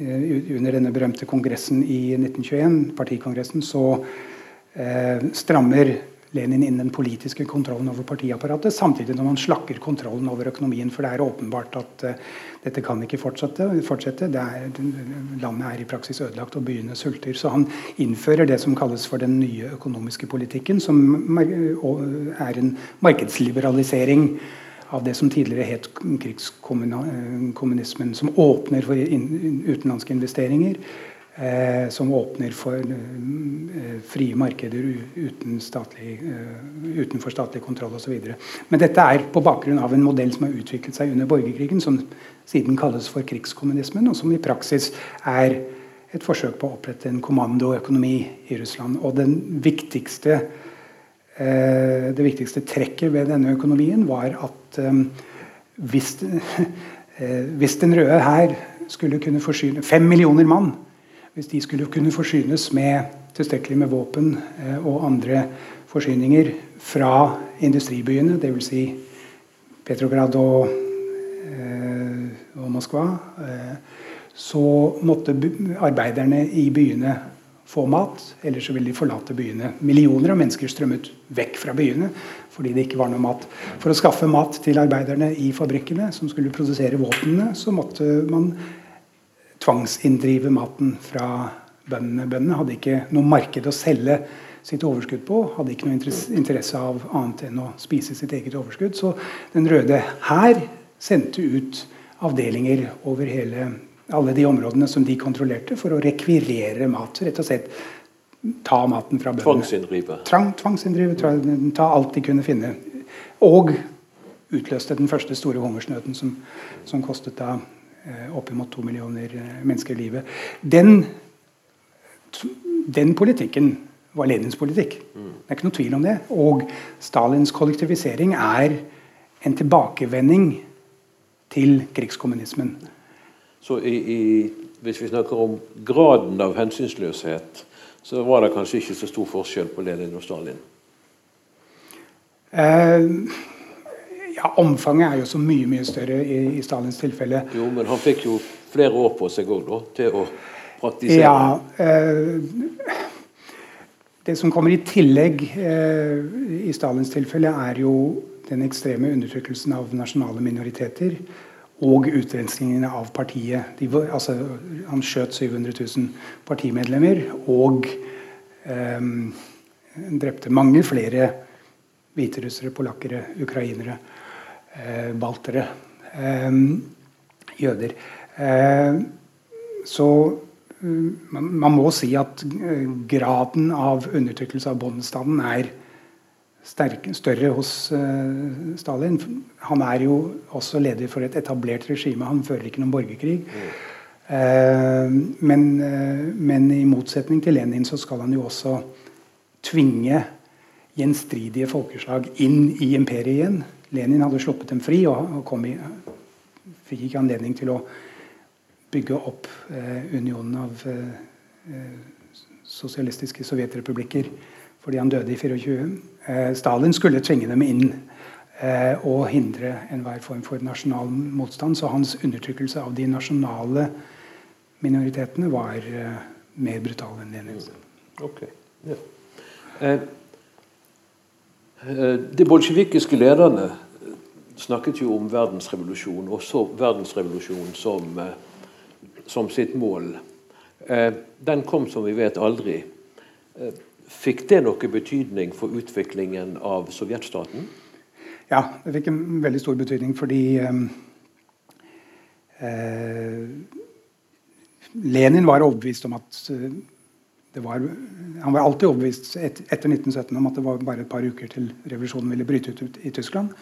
[SPEAKER 2] under denne berømte kongressen i 1921, partikongressen, så eh, strammer Lenin inn den politiske kontrollen over partiapparatet, samtidig når han slakker kontrollen over økonomien. For det er åpenbart at eh, dette kan ikke fortsette. fortsette. Er, landet er i praksis ødelagt, og byene sulter. Så han innfører det som kalles for den nye økonomiske politikken, som er en markedsliberalisering av det som tidligere het krigskommunismen, som åpner for utenlandske investeringer. Eh, som åpner for eh, frie markeder uten statlig, eh, utenfor statlig kontroll osv. Men dette er på bakgrunn av en modell som har utviklet seg under borgerkrigen, som siden kalles for krigskommunismen, og som i praksis er et forsøk på å opprette en kommandoøkonomi i Russland. Og den viktigste Eh, det viktigste trekket ved denne økonomien var at eh, hvis, eh, hvis den røde hær skulle kunne forsyne fem millioner mann hvis de skulle kunne forsynes med tilstrekkelig med våpen og andre forsyninger fra industribyene, dvs. Si Petrograd og, og Moskva, så måtte arbeiderne i byene få mat, eller så ville de forlate byene. Millioner av mennesker strømmet vekk fra byene fordi det ikke var noe mat. For å skaffe mat til arbeiderne i fabrikkene som skulle produsere våpnene, så måtte man tvangsinndrive maten fra bøndene. Bøndene hadde ikke noe marked å selge sitt overskudd på. Hadde ikke noe interesse av annet enn å spise sitt eget overskudd. Så Den røde hær sendte ut avdelinger over hele alle de områdene som de kontrollerte, for å rekvirere mat. Rett og slett ta maten fra bøndene.
[SPEAKER 1] Tvangsinndrive.
[SPEAKER 2] Tvang, tvangsinndrive, ta, ta, alt de kunne finne. Og utløste den første store hungersnøden, som, som kostet da eh, oppimot to millioner eh, mennesker livet. Den, den politikken var Lenins politikk. Mm. Det er ikke noe tvil om det. Og Stalins kollektivisering er en tilbakevending til krigskommunismen.
[SPEAKER 1] Så i, i, hvis vi snakker om graden av hensynsløshet, så var det kanskje ikke så stor forskjell på Lenin og Stalin?
[SPEAKER 2] Eh, ja, Omfanget er jo så mye mye større i, i, Stalins tilfelle.
[SPEAKER 1] Jo, men han fikk jo flere år på seg òg, til å praktisere.
[SPEAKER 2] Ja, eh, det som kommer i tillegg eh, i Stalins tilfelle, er jo den ekstreme undertrykkelsen av nasjonale minoriteter og utrenskningene av partiet. De, altså, han skjøt 700 000 partimedlemmer og eh, drepte mange flere hviterussere, polakkere, ukrainere, eh, baltere, eh, jøder. Eh, så mm, man, man, må si at eh, graden av undertrykkelse av bondestanden er sterke, større hos uh, Stalin. Han er jo også leder for et etablert regime. Han fører ikke noen borgerkrig. Mm. Uh, men, uh, men, i motsetning til Lenin så skal han jo også tvinge gjenstridige folkeslag inn i imperiet igjen. Lenin hadde sluppet dem fri og, og i, fikk ikke anledning til å bygge opp unionen av sosialistiske sovjetrepublikker fordi han døde i 24. Eh, Stalin skulle tvinge dem inn eh, og hindre enhver form for nasjonal motstand. Så hans undertrykkelse av de nasjonale minoritetene var eh, mer brutal enn Lenins.
[SPEAKER 1] Okay. Ja. De bolsjevikiske lederne snakket jo om verdensrevolusjon, og så verdensrevolusjon som, som sitt mål. Den kom som vi vet aldri. Eh, fikk det noe betydning for utviklingen av sovjetstaten?
[SPEAKER 2] Ja, det fikk en veldig stor betydning fordi eh, Lenin var overbevist om at det var, Han var alltid overbevist et, etter 1917 om at det var bare et par uker til revolusjonen ville bryte ut, i Tyskland.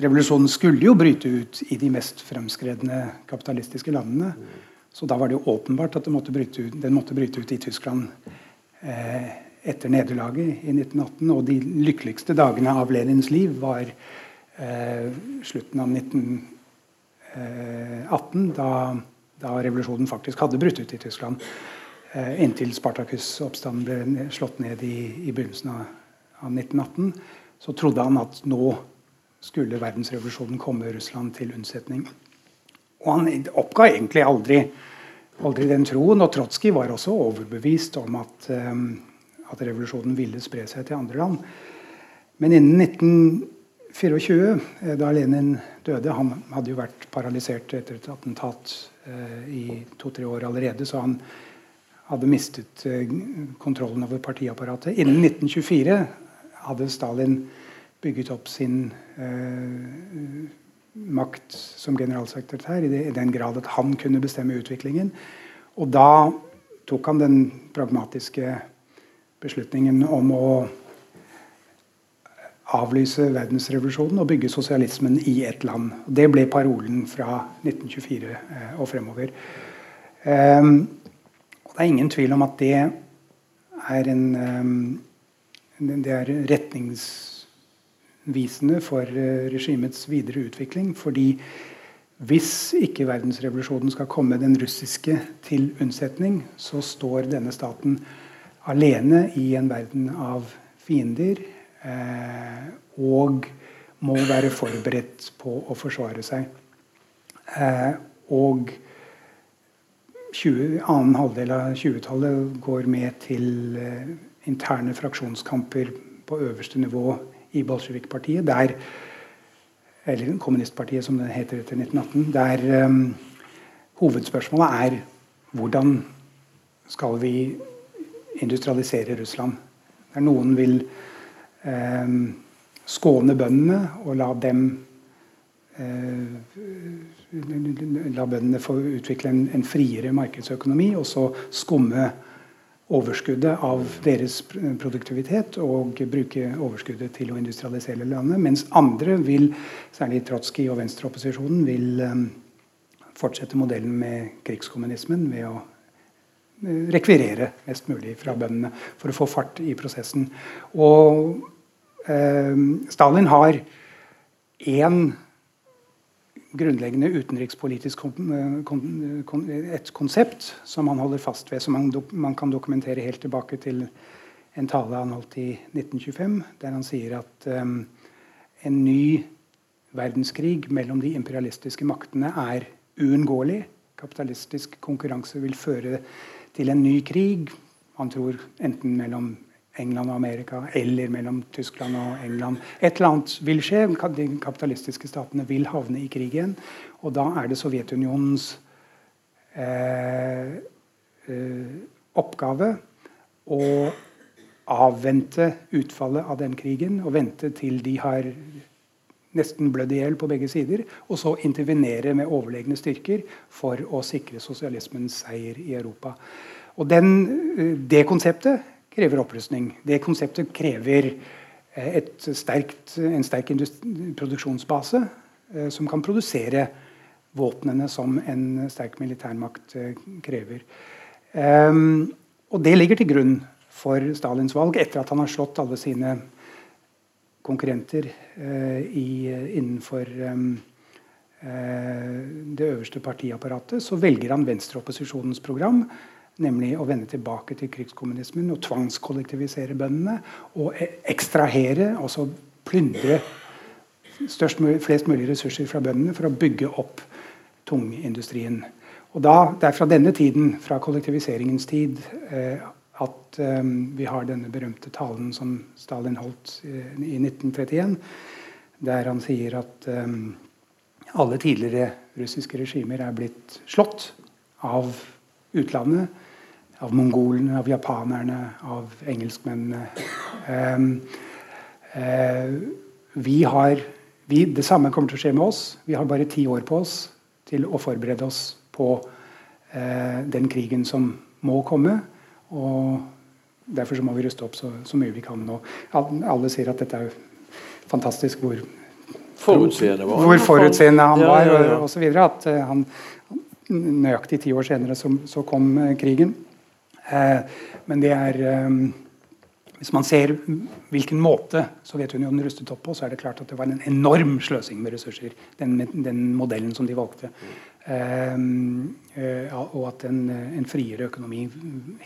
[SPEAKER 2] Revolusjonen skulle jo bryte ut i de mest fremskredne kapitalistiske landene. Så da var det jo åpenbart at måtte ut, den måtte bryte ut i Tyskland eh, etter nederlaget i 1918. Og de lykkeligste dagene av Lenins liv var eh, slutten av 1918, eh, da, da, revolusjonen faktisk hadde brutt ut i Tyskland. Eh, inntil Spartakus-oppstanden ble slått ned i, i begynnelsen av, av 1918, så trodde han at nå skulle verdensrevolusjonen komme Russland til unnsetning. Og han oppga egentlig aldri, aldri den troen. Og Trotskij var også overbevist om at, um, at, revolusjonen ville spre seg til andre land. Men innen 1924, eh, da Lenin døde Han hadde jo vært paralysert etter et attentat uh, i to-tre år allerede, så han hadde mistet uh, kontrollen over partiapparatet. Innen 1924 hadde Stalin bygget opp sin makt som generalsekretær, i den grad at han kunne bestemme utviklingen. Og da tok han den pragmatiske beslutningen om å avlyse verdensrevolusjonen og bygge sosialismen i ett land. Det ble parolen fra 1924 eh, og fremover. Og det er ingen tvil om at det er en um, det er retningsvisende for eh, regimets videre utvikling. Fordi hvis ikke verdensrevolusjonen skal komme den russiske til unnsetning, så står denne staten alene i en verden av fiender eh, og må være forberedt på å forsvare seg. Eh, og 20, annen halvdel av 20-tallet går med til eh, interne fraksjonskamper på øverste nivå i Bolsjevik-partiet, der eller kommunistpartiet, som det heter etter 1918, der um, hovedspørsmålet er hvordan skal vi industrialisere Russland. Der noen vil eh, skåne bøndene og la dem eh, La bøndene få utvikle en, en friere markedsøkonomi, og så skumme overskuddet av deres produktivitet og bruke overskuddet til å industrialisere landet. Mens andre vil, særlig Trotskij og venstreopposisjonen, vil eh, fortsette modellen med krigskommunismen ved å rekvirere mest mulig fra bøndene for å få fart i prosessen. Og uh, Stalin har én grunnleggende utenrikspolitisk et konsept som han holder fast ved, som man, man, kan dokumentere helt tilbake til en tale han holdt i 1925, der han sier at um, en ny verdenskrig mellom de imperialistiske maktene er uunngåelig. Kapitalistisk konkurranse vil føre til en ny krig. Han tror enten mellom England og Amerika, eller mellom Tyskland og England. Et eller annet vil skje. De kapitalistiske statene vil havne i krig igjen. Og da er det Sovjetunionens eh, eh, oppgave å avvente utfallet av den krigen og vente til de har nesten blødd i hjel på begge sider, og så intervenere med overlegne styrker for å sikre sosialismens seier i Europa. Og den, eh, Det konseptet krever opprustning. Det konseptet krever eh, sterkt, en sterk produksjonsbase eh, som kan produsere våpnene som en sterk militærmakt krever. Um, og det ligger til grunn for Stalins valg etter at han har slått alle sine konkurrenter uh, i, innenfor um, uh, det øverste partiapparatet. Så velger han venstreopposisjonens program Nemlig å vende tilbake til krigskommunismen og tvangskollektivisere bøndene. Og e- ekstrahere, altså plyndre mulig, flest mulig ressurser fra bøndene for å bygge opp tungindustrien. Og da, Det er fra denne tiden, fra kollektiviseringens tid, eh, at um, vi har denne berømte talen som Stalin holdt eh, i 1931, der han sier at um, alle tidligere russiske regimer er blitt slått av utlandet av mongolene, av japanerne, av engelskmennene. Um, uh, vi har vi, Det samme kommer til å skje med oss. Vi har bare ti år på oss til å forberede oss på uh, den krigen som må komme. Og derfor så må vi ruste opp så, så mye vi kan. Og alle sier at dette er fantastisk hvor
[SPEAKER 1] forutseende var
[SPEAKER 2] Hvor forutseende han var, ja, ja, ja. osv. At uh, han nøyaktig ti år senere så, så kom uh, krigen. Uh, men det er um, Hvis man ser hvilken måte Sovjetunionen rustet opp på, så er det klart at det var en enorm sløsing med ressurser. Den, den modellen som de valgte. Um, og at en, en, friere økonomi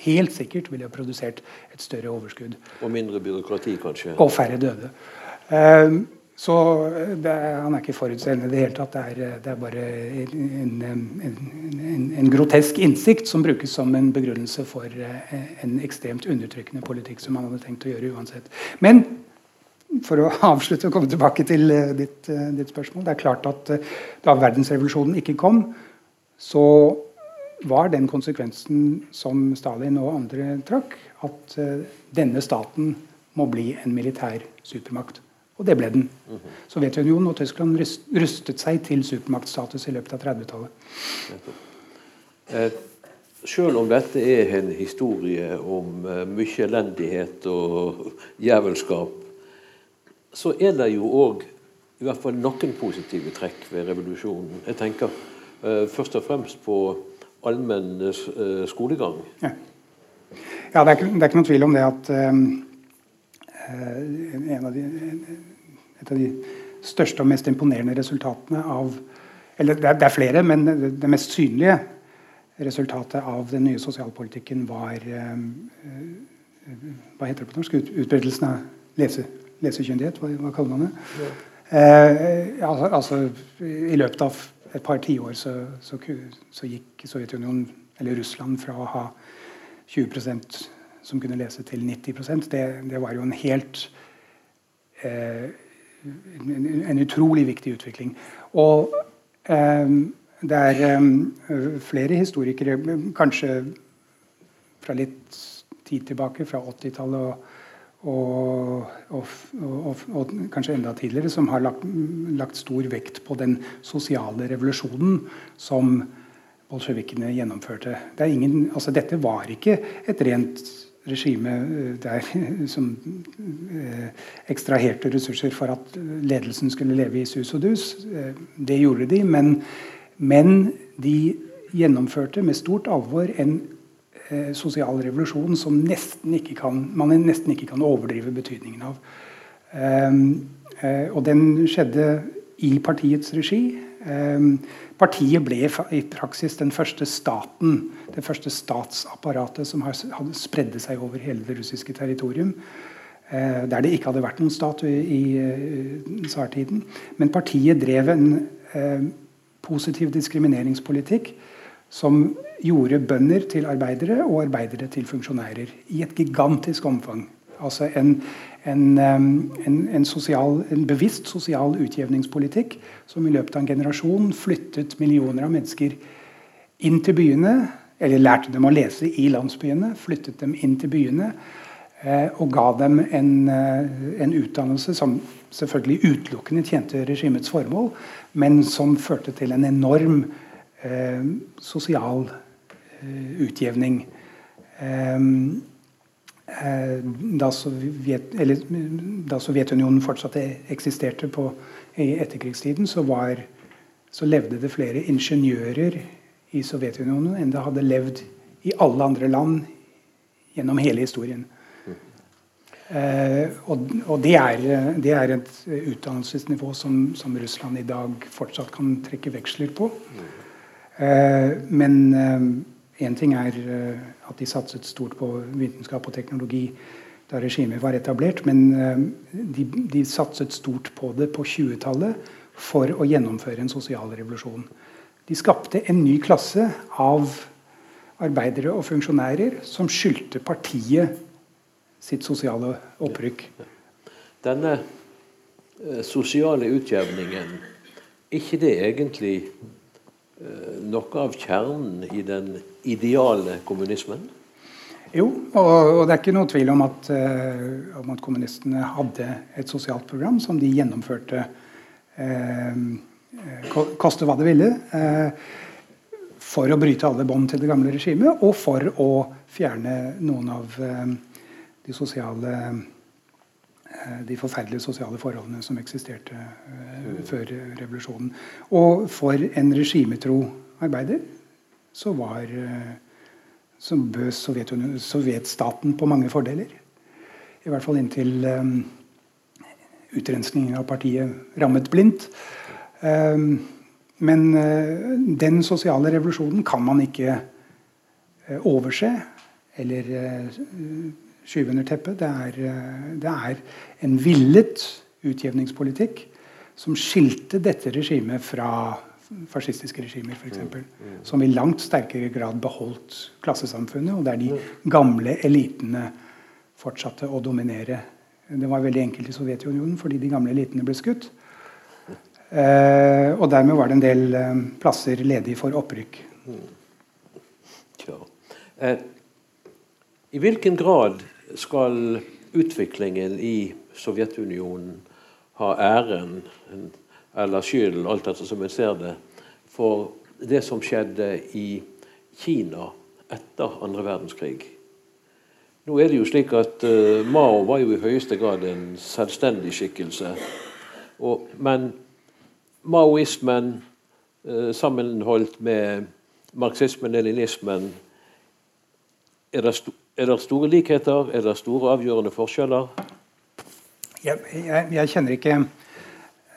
[SPEAKER 2] helt sikkert ville ha produsert et større overskudd.
[SPEAKER 1] Og mindre byråkrati, kanskje.
[SPEAKER 2] Og færre døde. Um, så er, han er ikke forutseende i det hele tatt. Det er, det er bare en, en, en, en, grotesk innsikt som brukes som en begrunnelse for eh, en ekstremt undertrykkende politikk som han hadde tenkt å gjøre uansett. Men for å avslutte og komme tilbake til eh, ditt, eh, ditt spørsmål Det er klart at da verdensrevolusjonen ikke kom, så var den konsekvensen som Stalin og andre trakk, at denne staten må bli en militær supermakt. Og det ble den. Sovjetunionen og Tyskland rustet seg til supermaktstatus i løpet av 30-tallet.
[SPEAKER 1] Eh, selv om dette er en historie om eh, mye elendighet og jævelskap, så er det jo òg i hvert fall noen positive trekk ved revolusjonen. Jeg tenker eh, først og fremst på allmenn eh, skolegang.
[SPEAKER 2] Ja, ja det, er ikke, det, er ikke, noen tvil om det at av de, et av de største og mest imponerende resultatene av Eller det er, det er flere, men det, mest synlige resultatet av den nye sosialpolitikken var eh, Hva heter det på norsk? Ut, utbredelsen av lese, lesekyndighet? Hva, hva, kaller man det? Ja. Eh, altså, altså, I løpet av et par tiår så, så, så gikk Sovjetunionen, eller Russland, fra å ha 20 som kunne lese til 90 det, det var jo en helt eh, en, en, utrolig viktig utvikling. Og eh, det er eh, flere historikere, kanskje fra litt tid tilbake, fra 80-tallet og, og, og, og, kanskje enda tidligere, som har lagt, lagt, stor vekt på den sosiale revolusjonen som bolsjevikene gjennomførte. Det ingen, altså dette var ikke et rent regime eh, der som eh, ekstraherte ressurser for at ledelsen skulle leve i sus og dus. Eh, det gjorde de, men, men de gjennomførte med stort alvor en eh, sosial revolusjon som nesten kan, man nesten ikke kan overdrive betydningen av. Eh, og den skjedde i partiets regi. Um, Partiet ble i praksis den første staten, det første statsapparatet som hadde spredde seg over hele det russiske territorium. Eh, der det ikke hadde vært noen stat i, uh, tsartiden. Men partiet drev en eh, positiv diskrimineringspolitikk som gjorde bønder til arbeidere og arbeidere til funksjonærer. I et gigantisk omfang. Altså en, en, en, sosial, en, bevisst sosial utjevningspolitikk som i løpet av en generasjon flyttet millioner av mennesker inn til byene, eller lærte dem å lese i landsbyene, flyttet dem inn til byene eh, og ga dem en, eh, en, utdannelse som selvfølgelig utelukkende tjente regimets formål, men som førte til en enorm eh, sosial eh, utjevning. Eh, da, Sovjet, eller, da, Sovjetunionen fortsatt eksisterte på, i etterkrigstiden, så, var, så, levde det flere ingeniører i Sovjetunionen enn det hadde levd i alle andre land gjennom hele historien. Eh, og, og det, er, det, er, et utdannelsesnivå som, som, Russland i dag fortsatt kan trekke veksler på. Eh, men én ting er eh, at de satset stort på vitenskap og teknologi da regimet var etablert. Men eh, de, de satset stort på det på 20-tallet for å gjennomføre en sosial revolusjon. De skapte en ny klasse av arbeidere og funksjonærer som skyldte partiet sitt sosiale opprykk.
[SPEAKER 1] Denne eh, sosiale utjevningen, ikke det egentlig noe av kjernen i den ideale kommunismen?
[SPEAKER 2] Jo, og, og det er ikke noe tvil om at, uh, om at, kommunistene hadde et sosialt program som de gjennomførte uh, koste hva det ville. Uh, for å bryte alle bånd til det gamle regimet, og for å fjerne noen av de sosiale de forferdelige sosiale forholdene som eksisterte uh, før revolusjonen. Og for en regimetro arbeider så var uh, så bød sovjetstaten på mange fordeler. I hvert fall inntil utrenskningen av partiet rammet blindt. Men den sosiale revolusjonen kan man ikke overse eller skyve under teppet. Det er, det er en villet utjevningspolitikk som skilte dette regimet fra fascistiske regimer, f.eks. Mm, mm. Som i langt sterkere grad beholdt klassesamfunnet, og der de gamle elitene fortsatte å dominere. Det var veldig enkelt i Sovjetunionen fordi de gamle elitene ble skutt. Eh, og dermed var det en del eh, plasser ledig for opprykk.
[SPEAKER 1] Eh, I hvilken grad skal utviklingen i Sovjetunionen ha æren eller skyld, alt etter som en ser det, for det som skjedde i Kina etter andre verdenskrig. Nå er det jo slik at uh, Mao var jo i høyeste grad en selvstendig skikkelse. Og, men maoismen uh, sammenholdt med marxismen, leninismen er det, er det, store likheter? Er det store avgjørende forskjeller?
[SPEAKER 2] Jeg, jeg, jeg kjenner ikke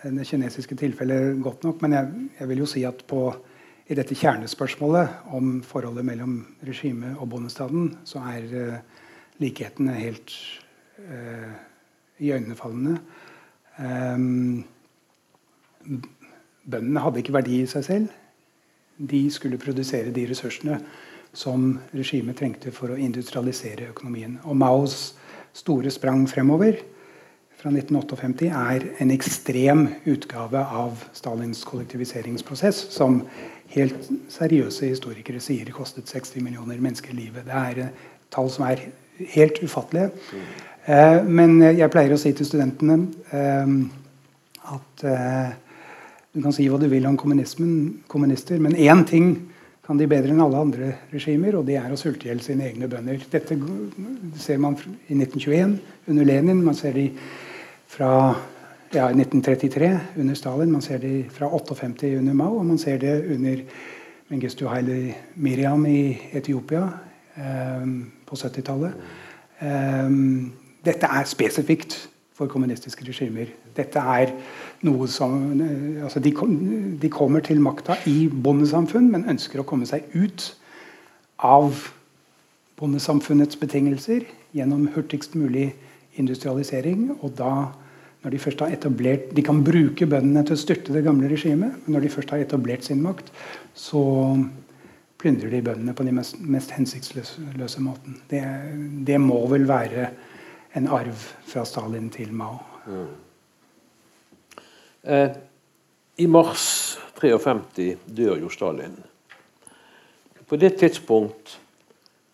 [SPEAKER 2] det kinesiske tilfellet godt nok. Men jeg, jeg, vil jo si at på, i dette kjernespørsmålet om forholdet mellom regimet og bondestaten, så er uh, likhetene helt uh, iøynefallende. Um, bøndene hadde ikke verdi i seg selv. De skulle produsere de ressursene som regimet trengte for å industrialisere økonomien. Og Maos store sprang fremover fra 1958 er en ekstrem utgave av Stalins kollektiviseringsprosess, som helt seriøse historikere sier kostet 60 millioner mennesker livet. Det er eh, tall som er helt ufattelige. Eh, men jeg pleier å si til studentene eh, at du kan si hva du vil om kommunister, men én ting kan de bedre enn alle andre regimer, og det er å sulte i hjel sine egne bønder. Dette ser man i 1921 under Lenin. Man ser det fra ja, 1933 under Stalin. Man ser det fra 58 under Mao, og man ser det under Mengistu Haile Miriam i Etiopia eh, på 70-tallet. Eh, dette er spesifikt for kommunistiske regimer. Dette er noe som eh, altså de, de, kommer til makta i bondesamfunn, men ønsker å komme seg ut av bondesamfunnets betingelser gjennom hurtigst mulig industrialisering. Og da, når de først har etablert De kan bruke bøndene til å styrte det gamle regimet, men når de først har etablert sin makt, så plyndrer de bøndene på den mest, mest hensiktsløse måten. Det, det, må vel være en arv fra Stalin til Mao. Mm.
[SPEAKER 1] Eh, I mars 53 dør jo Stalin. På det tidspunkt,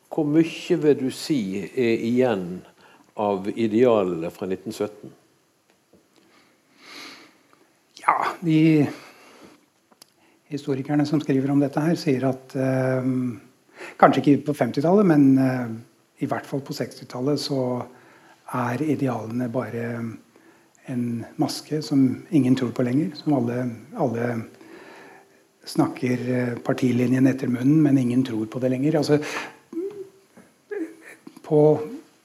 [SPEAKER 1] hvor mye vil du si er igjen av idealene fra 1917?
[SPEAKER 2] Ja, de historikerne som skriver om dette, her sier at eh, Kanskje ikke på 50-tallet, men eh, i hvert fall på 60-tallet så er idealene bare en maske som ingen tror på lenger. Som alle, alle snakker eh, partilinjen etter munnen, men ingen tror på det lenger. Altså, på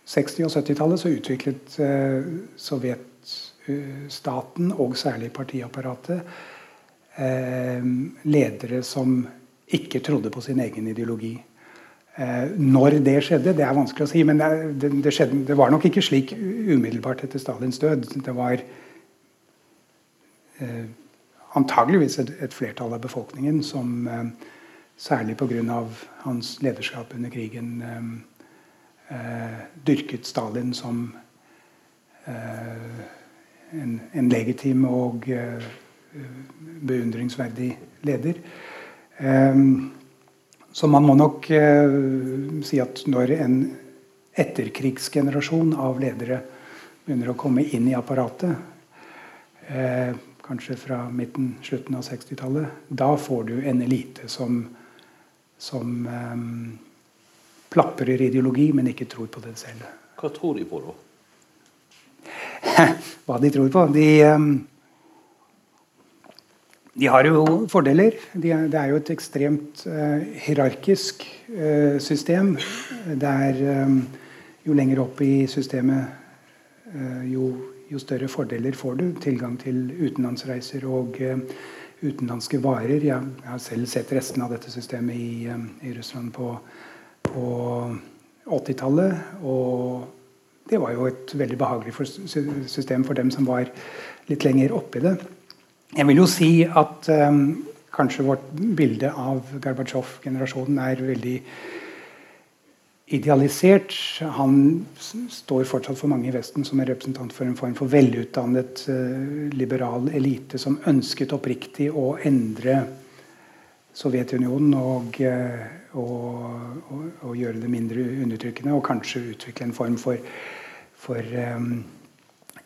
[SPEAKER 2] 60- og 70-tallet så utviklet eh, sovjetstaten, og særlig partiapparatet, eh, ledere som ikke trodde på sin egen ideologi. Eh, når det skjedde, det er vanskelig å si. Men det, det, det, skjedde, det var nok ikke slik umiddelbart etter Stalins død. Det var eh, antageligvis et, et, flertall av befolkningen som eh, særlig pga. hans lederskap under krigen eh, eh, dyrket Stalin som eh, en, en, legitim og beundringsverdig leder. Eh, så man må nok eh, si at når en etterkrigsgenerasjon av ledere begynner å komme inn i apparatet, eh, kanskje fra midten, slutten av 60-tallet, da får du en elite som, som eh, plaprer ideologi, men ikke tror på det selv.
[SPEAKER 1] Hva tror de på, da?
[SPEAKER 2] Hva de tror på? De, um, de har jo fordeler. De er, det er jo et ekstremt uh, hierarkisk uh, system. Der um, jo lenger opp i systemet, uh, jo, jo, større fordeler får du. Tilgang til utenlandsreiser og utenlandske varer. Jeg, jeg har selv sett resten av dette systemet i, um, i Russland på, på 80-tallet. Og det var jo et veldig behagelig system for dem som var litt lenger oppi det. Jeg vil jo si at um, kanskje vårt bilde av Gorbatsjov-generasjonen er veldig idealisert. Han står fortsatt for mange i Vesten som en representant for en form for velutdannet uh, liberal elite som ønsket oppriktig å endre Sovjetunionen og, uh, og, og, og, gjøre det mindre undertrykkende, og kanskje utvikle en form for for um,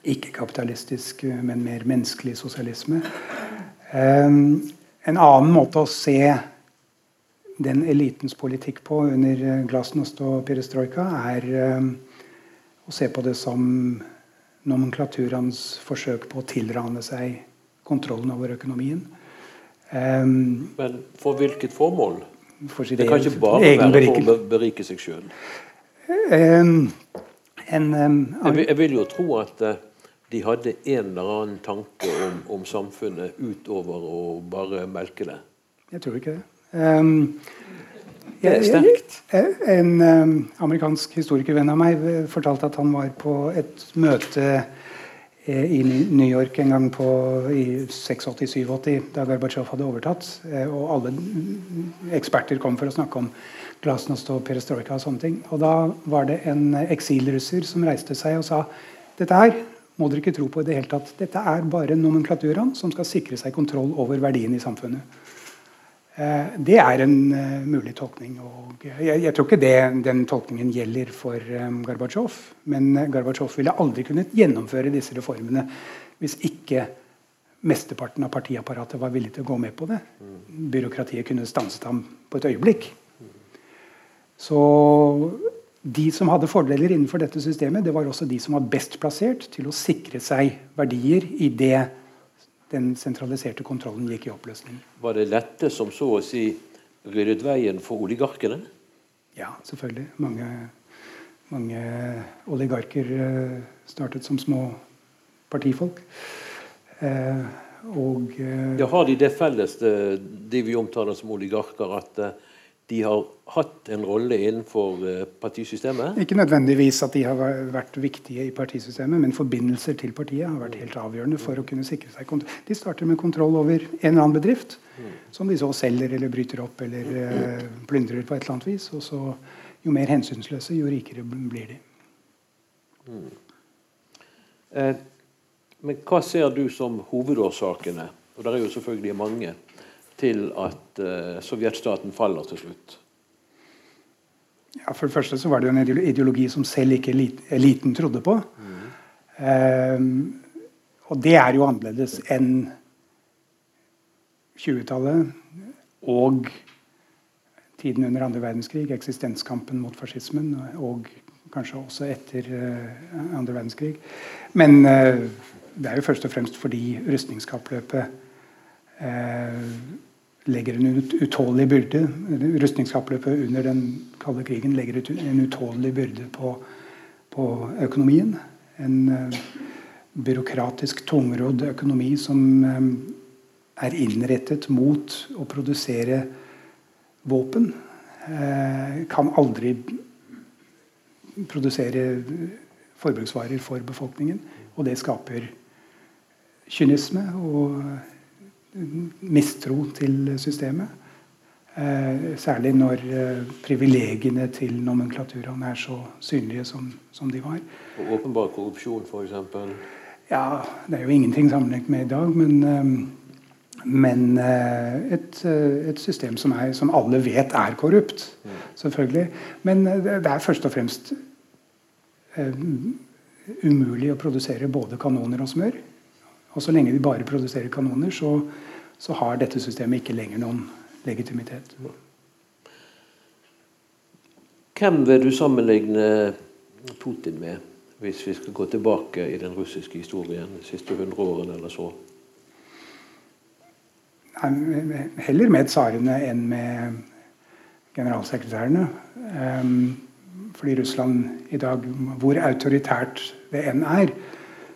[SPEAKER 2] ikke-kapitalistisk, men mer menneskelig sosialisme. Um, en annen måte å se den elitens politikk på under eh, glasnost og perestrojka, er um, å se på det som nomenklaturans forsøk på å tilrane seg kontrollen over økonomien.
[SPEAKER 1] Um, Men for hvilket formål? For det kan ikke bare være for å berike seg sjøl? En, en jeg, vil jo tro at uh, de hadde en eller annen tanke om, om, samfunnet utover å bare melke det.
[SPEAKER 2] Jeg tror ikke det. Um,
[SPEAKER 1] det er sterkt.
[SPEAKER 2] En um, amerikansk historikervenn av meg fortalte at han var på et møte eh, i New York en gang på, i 86-87, da Gorbatsjov hadde overtatt. Eh, og alle eksperter kom for å snakke om glasnost og perestrojka og sånne ting. Og da var det en eksilrusser som reiste seg og sa dette her må dere ikke tro på i det hele tatt. Dette er bare nomenklaturen som skal sikre seg kontroll over verdien i samfunnet. Eh, det er en uh, mulig tolkning. og jeg, jeg, tror ikke det, den tolkningen gjelder for um, Gorbatsjov. Men Gorbatsjov ville aldri kunnet gjennomføre disse reformene hvis ikke mesteparten av partiapparatet var villig til å gå med på det. Byråkratiet kunne stanset ham på et øyeblikk. Så de som hadde fordeler innenfor dette systemet, det var også de som var best plassert til å sikre seg verdier i det den sentraliserte kontrollen gikk i oppløsning.
[SPEAKER 1] Var det lette som så å si ryddet veien for oligarkene?
[SPEAKER 2] Ja, selvfølgelig. Mange, mange oligarker eh, startet som små partifolk. Eh,
[SPEAKER 1] og eh, ja, Har de det felles, de vi omtaler som oligarker, at de har hatt en rolle innenfor eh, partisystemet?
[SPEAKER 2] Ikke nødvendigvis at de har vært viktige i partisystemet, men forbindelser til partiet har vært helt avgjørende for å kunne sikre seg kontroll. De starter med kontroll over en eller annen bedrift, som de så selger eller bryter opp eller eh, plyndrer på et eller annet vis. Og så, jo mer hensynsløse, jo rikere blir de. Mm.
[SPEAKER 1] Eh, men hva ser du som hovedårsakene, og det er jo selvfølgelig mange, til at uh, sovjetstaten faller til slutt?
[SPEAKER 2] Ja, For det første så var det jo en ideologi som selv ikke eliten trodde på. Mm. Um, og det er jo annerledes enn 20-tallet og tiden under andre verdenskrig, eksistenskampen mot fascismen, og kanskje også etter uh, andre verdenskrig. Men uh, det er jo først og fremst fordi rustningskappløpet legger en utålelig byrde. Rustningskappløpet under den kalde krigen legger en utålelig byrde på, på økonomien. En uh, byråkratisk, tungrodd økonomi som um, er innrettet mot å produsere våpen. Kan aldri produsere forbruksvarer for befolkningen. Og det skaper kynisme og mistro til systemet. Eh, særlig når eh, privilegiene til nomenklaturen er så synlige som, som de var.
[SPEAKER 1] Og åpenbar korrupsjon, f.eks.?
[SPEAKER 2] Ja, det er jo ingenting sammenlignet med i dag. Men, eh, men et, et, system som, er, som, alle vet er korrupt. Mm. Selvfølgelig. Men det er først og fremst eh, umulig å produsere både kanoner og smør. Og så lenge de bare produserer kanoner, så, så har dette systemet ikke lenger noen legitimitet.
[SPEAKER 1] Hvem vil du sammenligne Putin med, hvis vi skal gå tilbake i den russiske historien de siste hundre årene eller så?
[SPEAKER 2] Heller med tsarene enn med generalsekretærene. Um, fordi Russland i dag, hvor autoritært det enn er,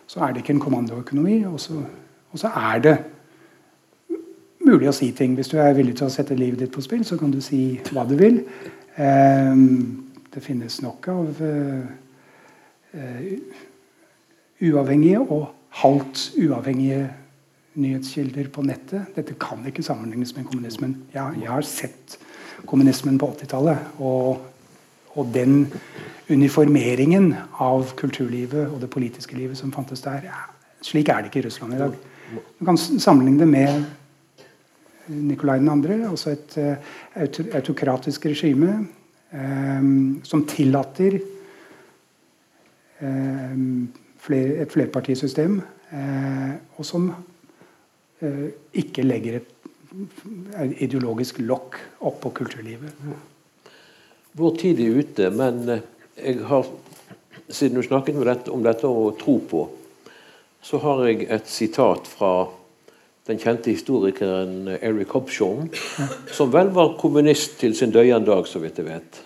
[SPEAKER 2] så er det ikke en kommandoøkonomi. Og så, og så er det mulig å si ting. Hvis du er villig til å sette livet ditt på spill, så kan du si hva du vil. Um, det finnes nok av uh, uh, uavhengige og halvt uavhengige nyhetskilder på nettet. Dette kan ikke sammenlignes med kommunismen. Jeg, jeg har sett kommunismen på 80-tallet. Og, og, den uniformeringen av kulturlivet og det politiske livet som fantes der. Slik er det ikke i Russland i dag. Du kan sammenligne det med Nikolai 2., altså et uh, autokratisk regime um, som tillater et flerpartisystem, og som ikke legger et ideologisk lokk oppå kulturlivet.
[SPEAKER 1] Vår tid er ute, men eh, jeg har, siden du snakket dette, om dette å tro på, så har jeg et sitat fra den kjente historikeren Eric Hobshaw, som vel var kommunist til sin døyende dag, så vidt jeg vet.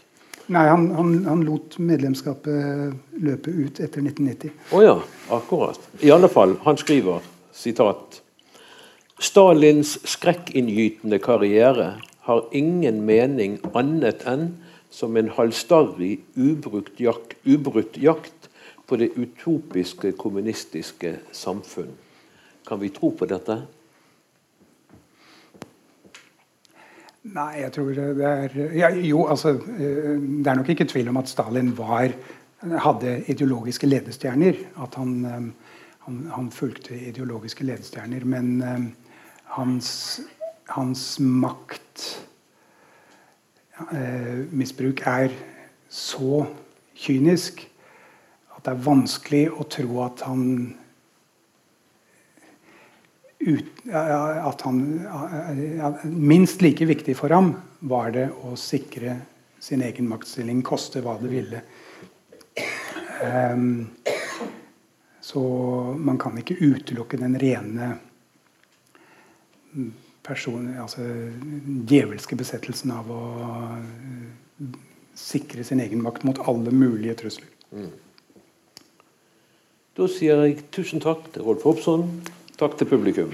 [SPEAKER 2] Nei, han, han, han, lot medlemskapet løpe ut etter 1990.
[SPEAKER 1] Å oh ja, akkurat. I alle fall, han skriver sitat Stalins skrekkinngytende karriere har ingen mening annet enn som en halvstarrig, ubrutt jakt, ubrutt jakt på det utopiske kommunistiske samfunn. Kan vi tro på dette?
[SPEAKER 2] Nei, jeg tror det er ja, Jo, altså eh, Det er nok ikke tvil om at Stalin var, hadde ideologiske ledestjerner. At han, eh, han, han fulgte ideologiske ledestjerner. Men eh, hans, hans maktmisbruk eh, er så kynisk at det er vanskelig å tro at han ut, at han Minst like viktig for ham var det å sikre sin egen maktstilling, koste hva det ville. Um, så man kan ikke utelukke den rene person, altså djevelske besettelsen av å uh, sikre sin egen makt mot alle mulige trusler. Mm.
[SPEAKER 1] Da sier jeg tusen takk til Rolf Hobson. Takk til publikum.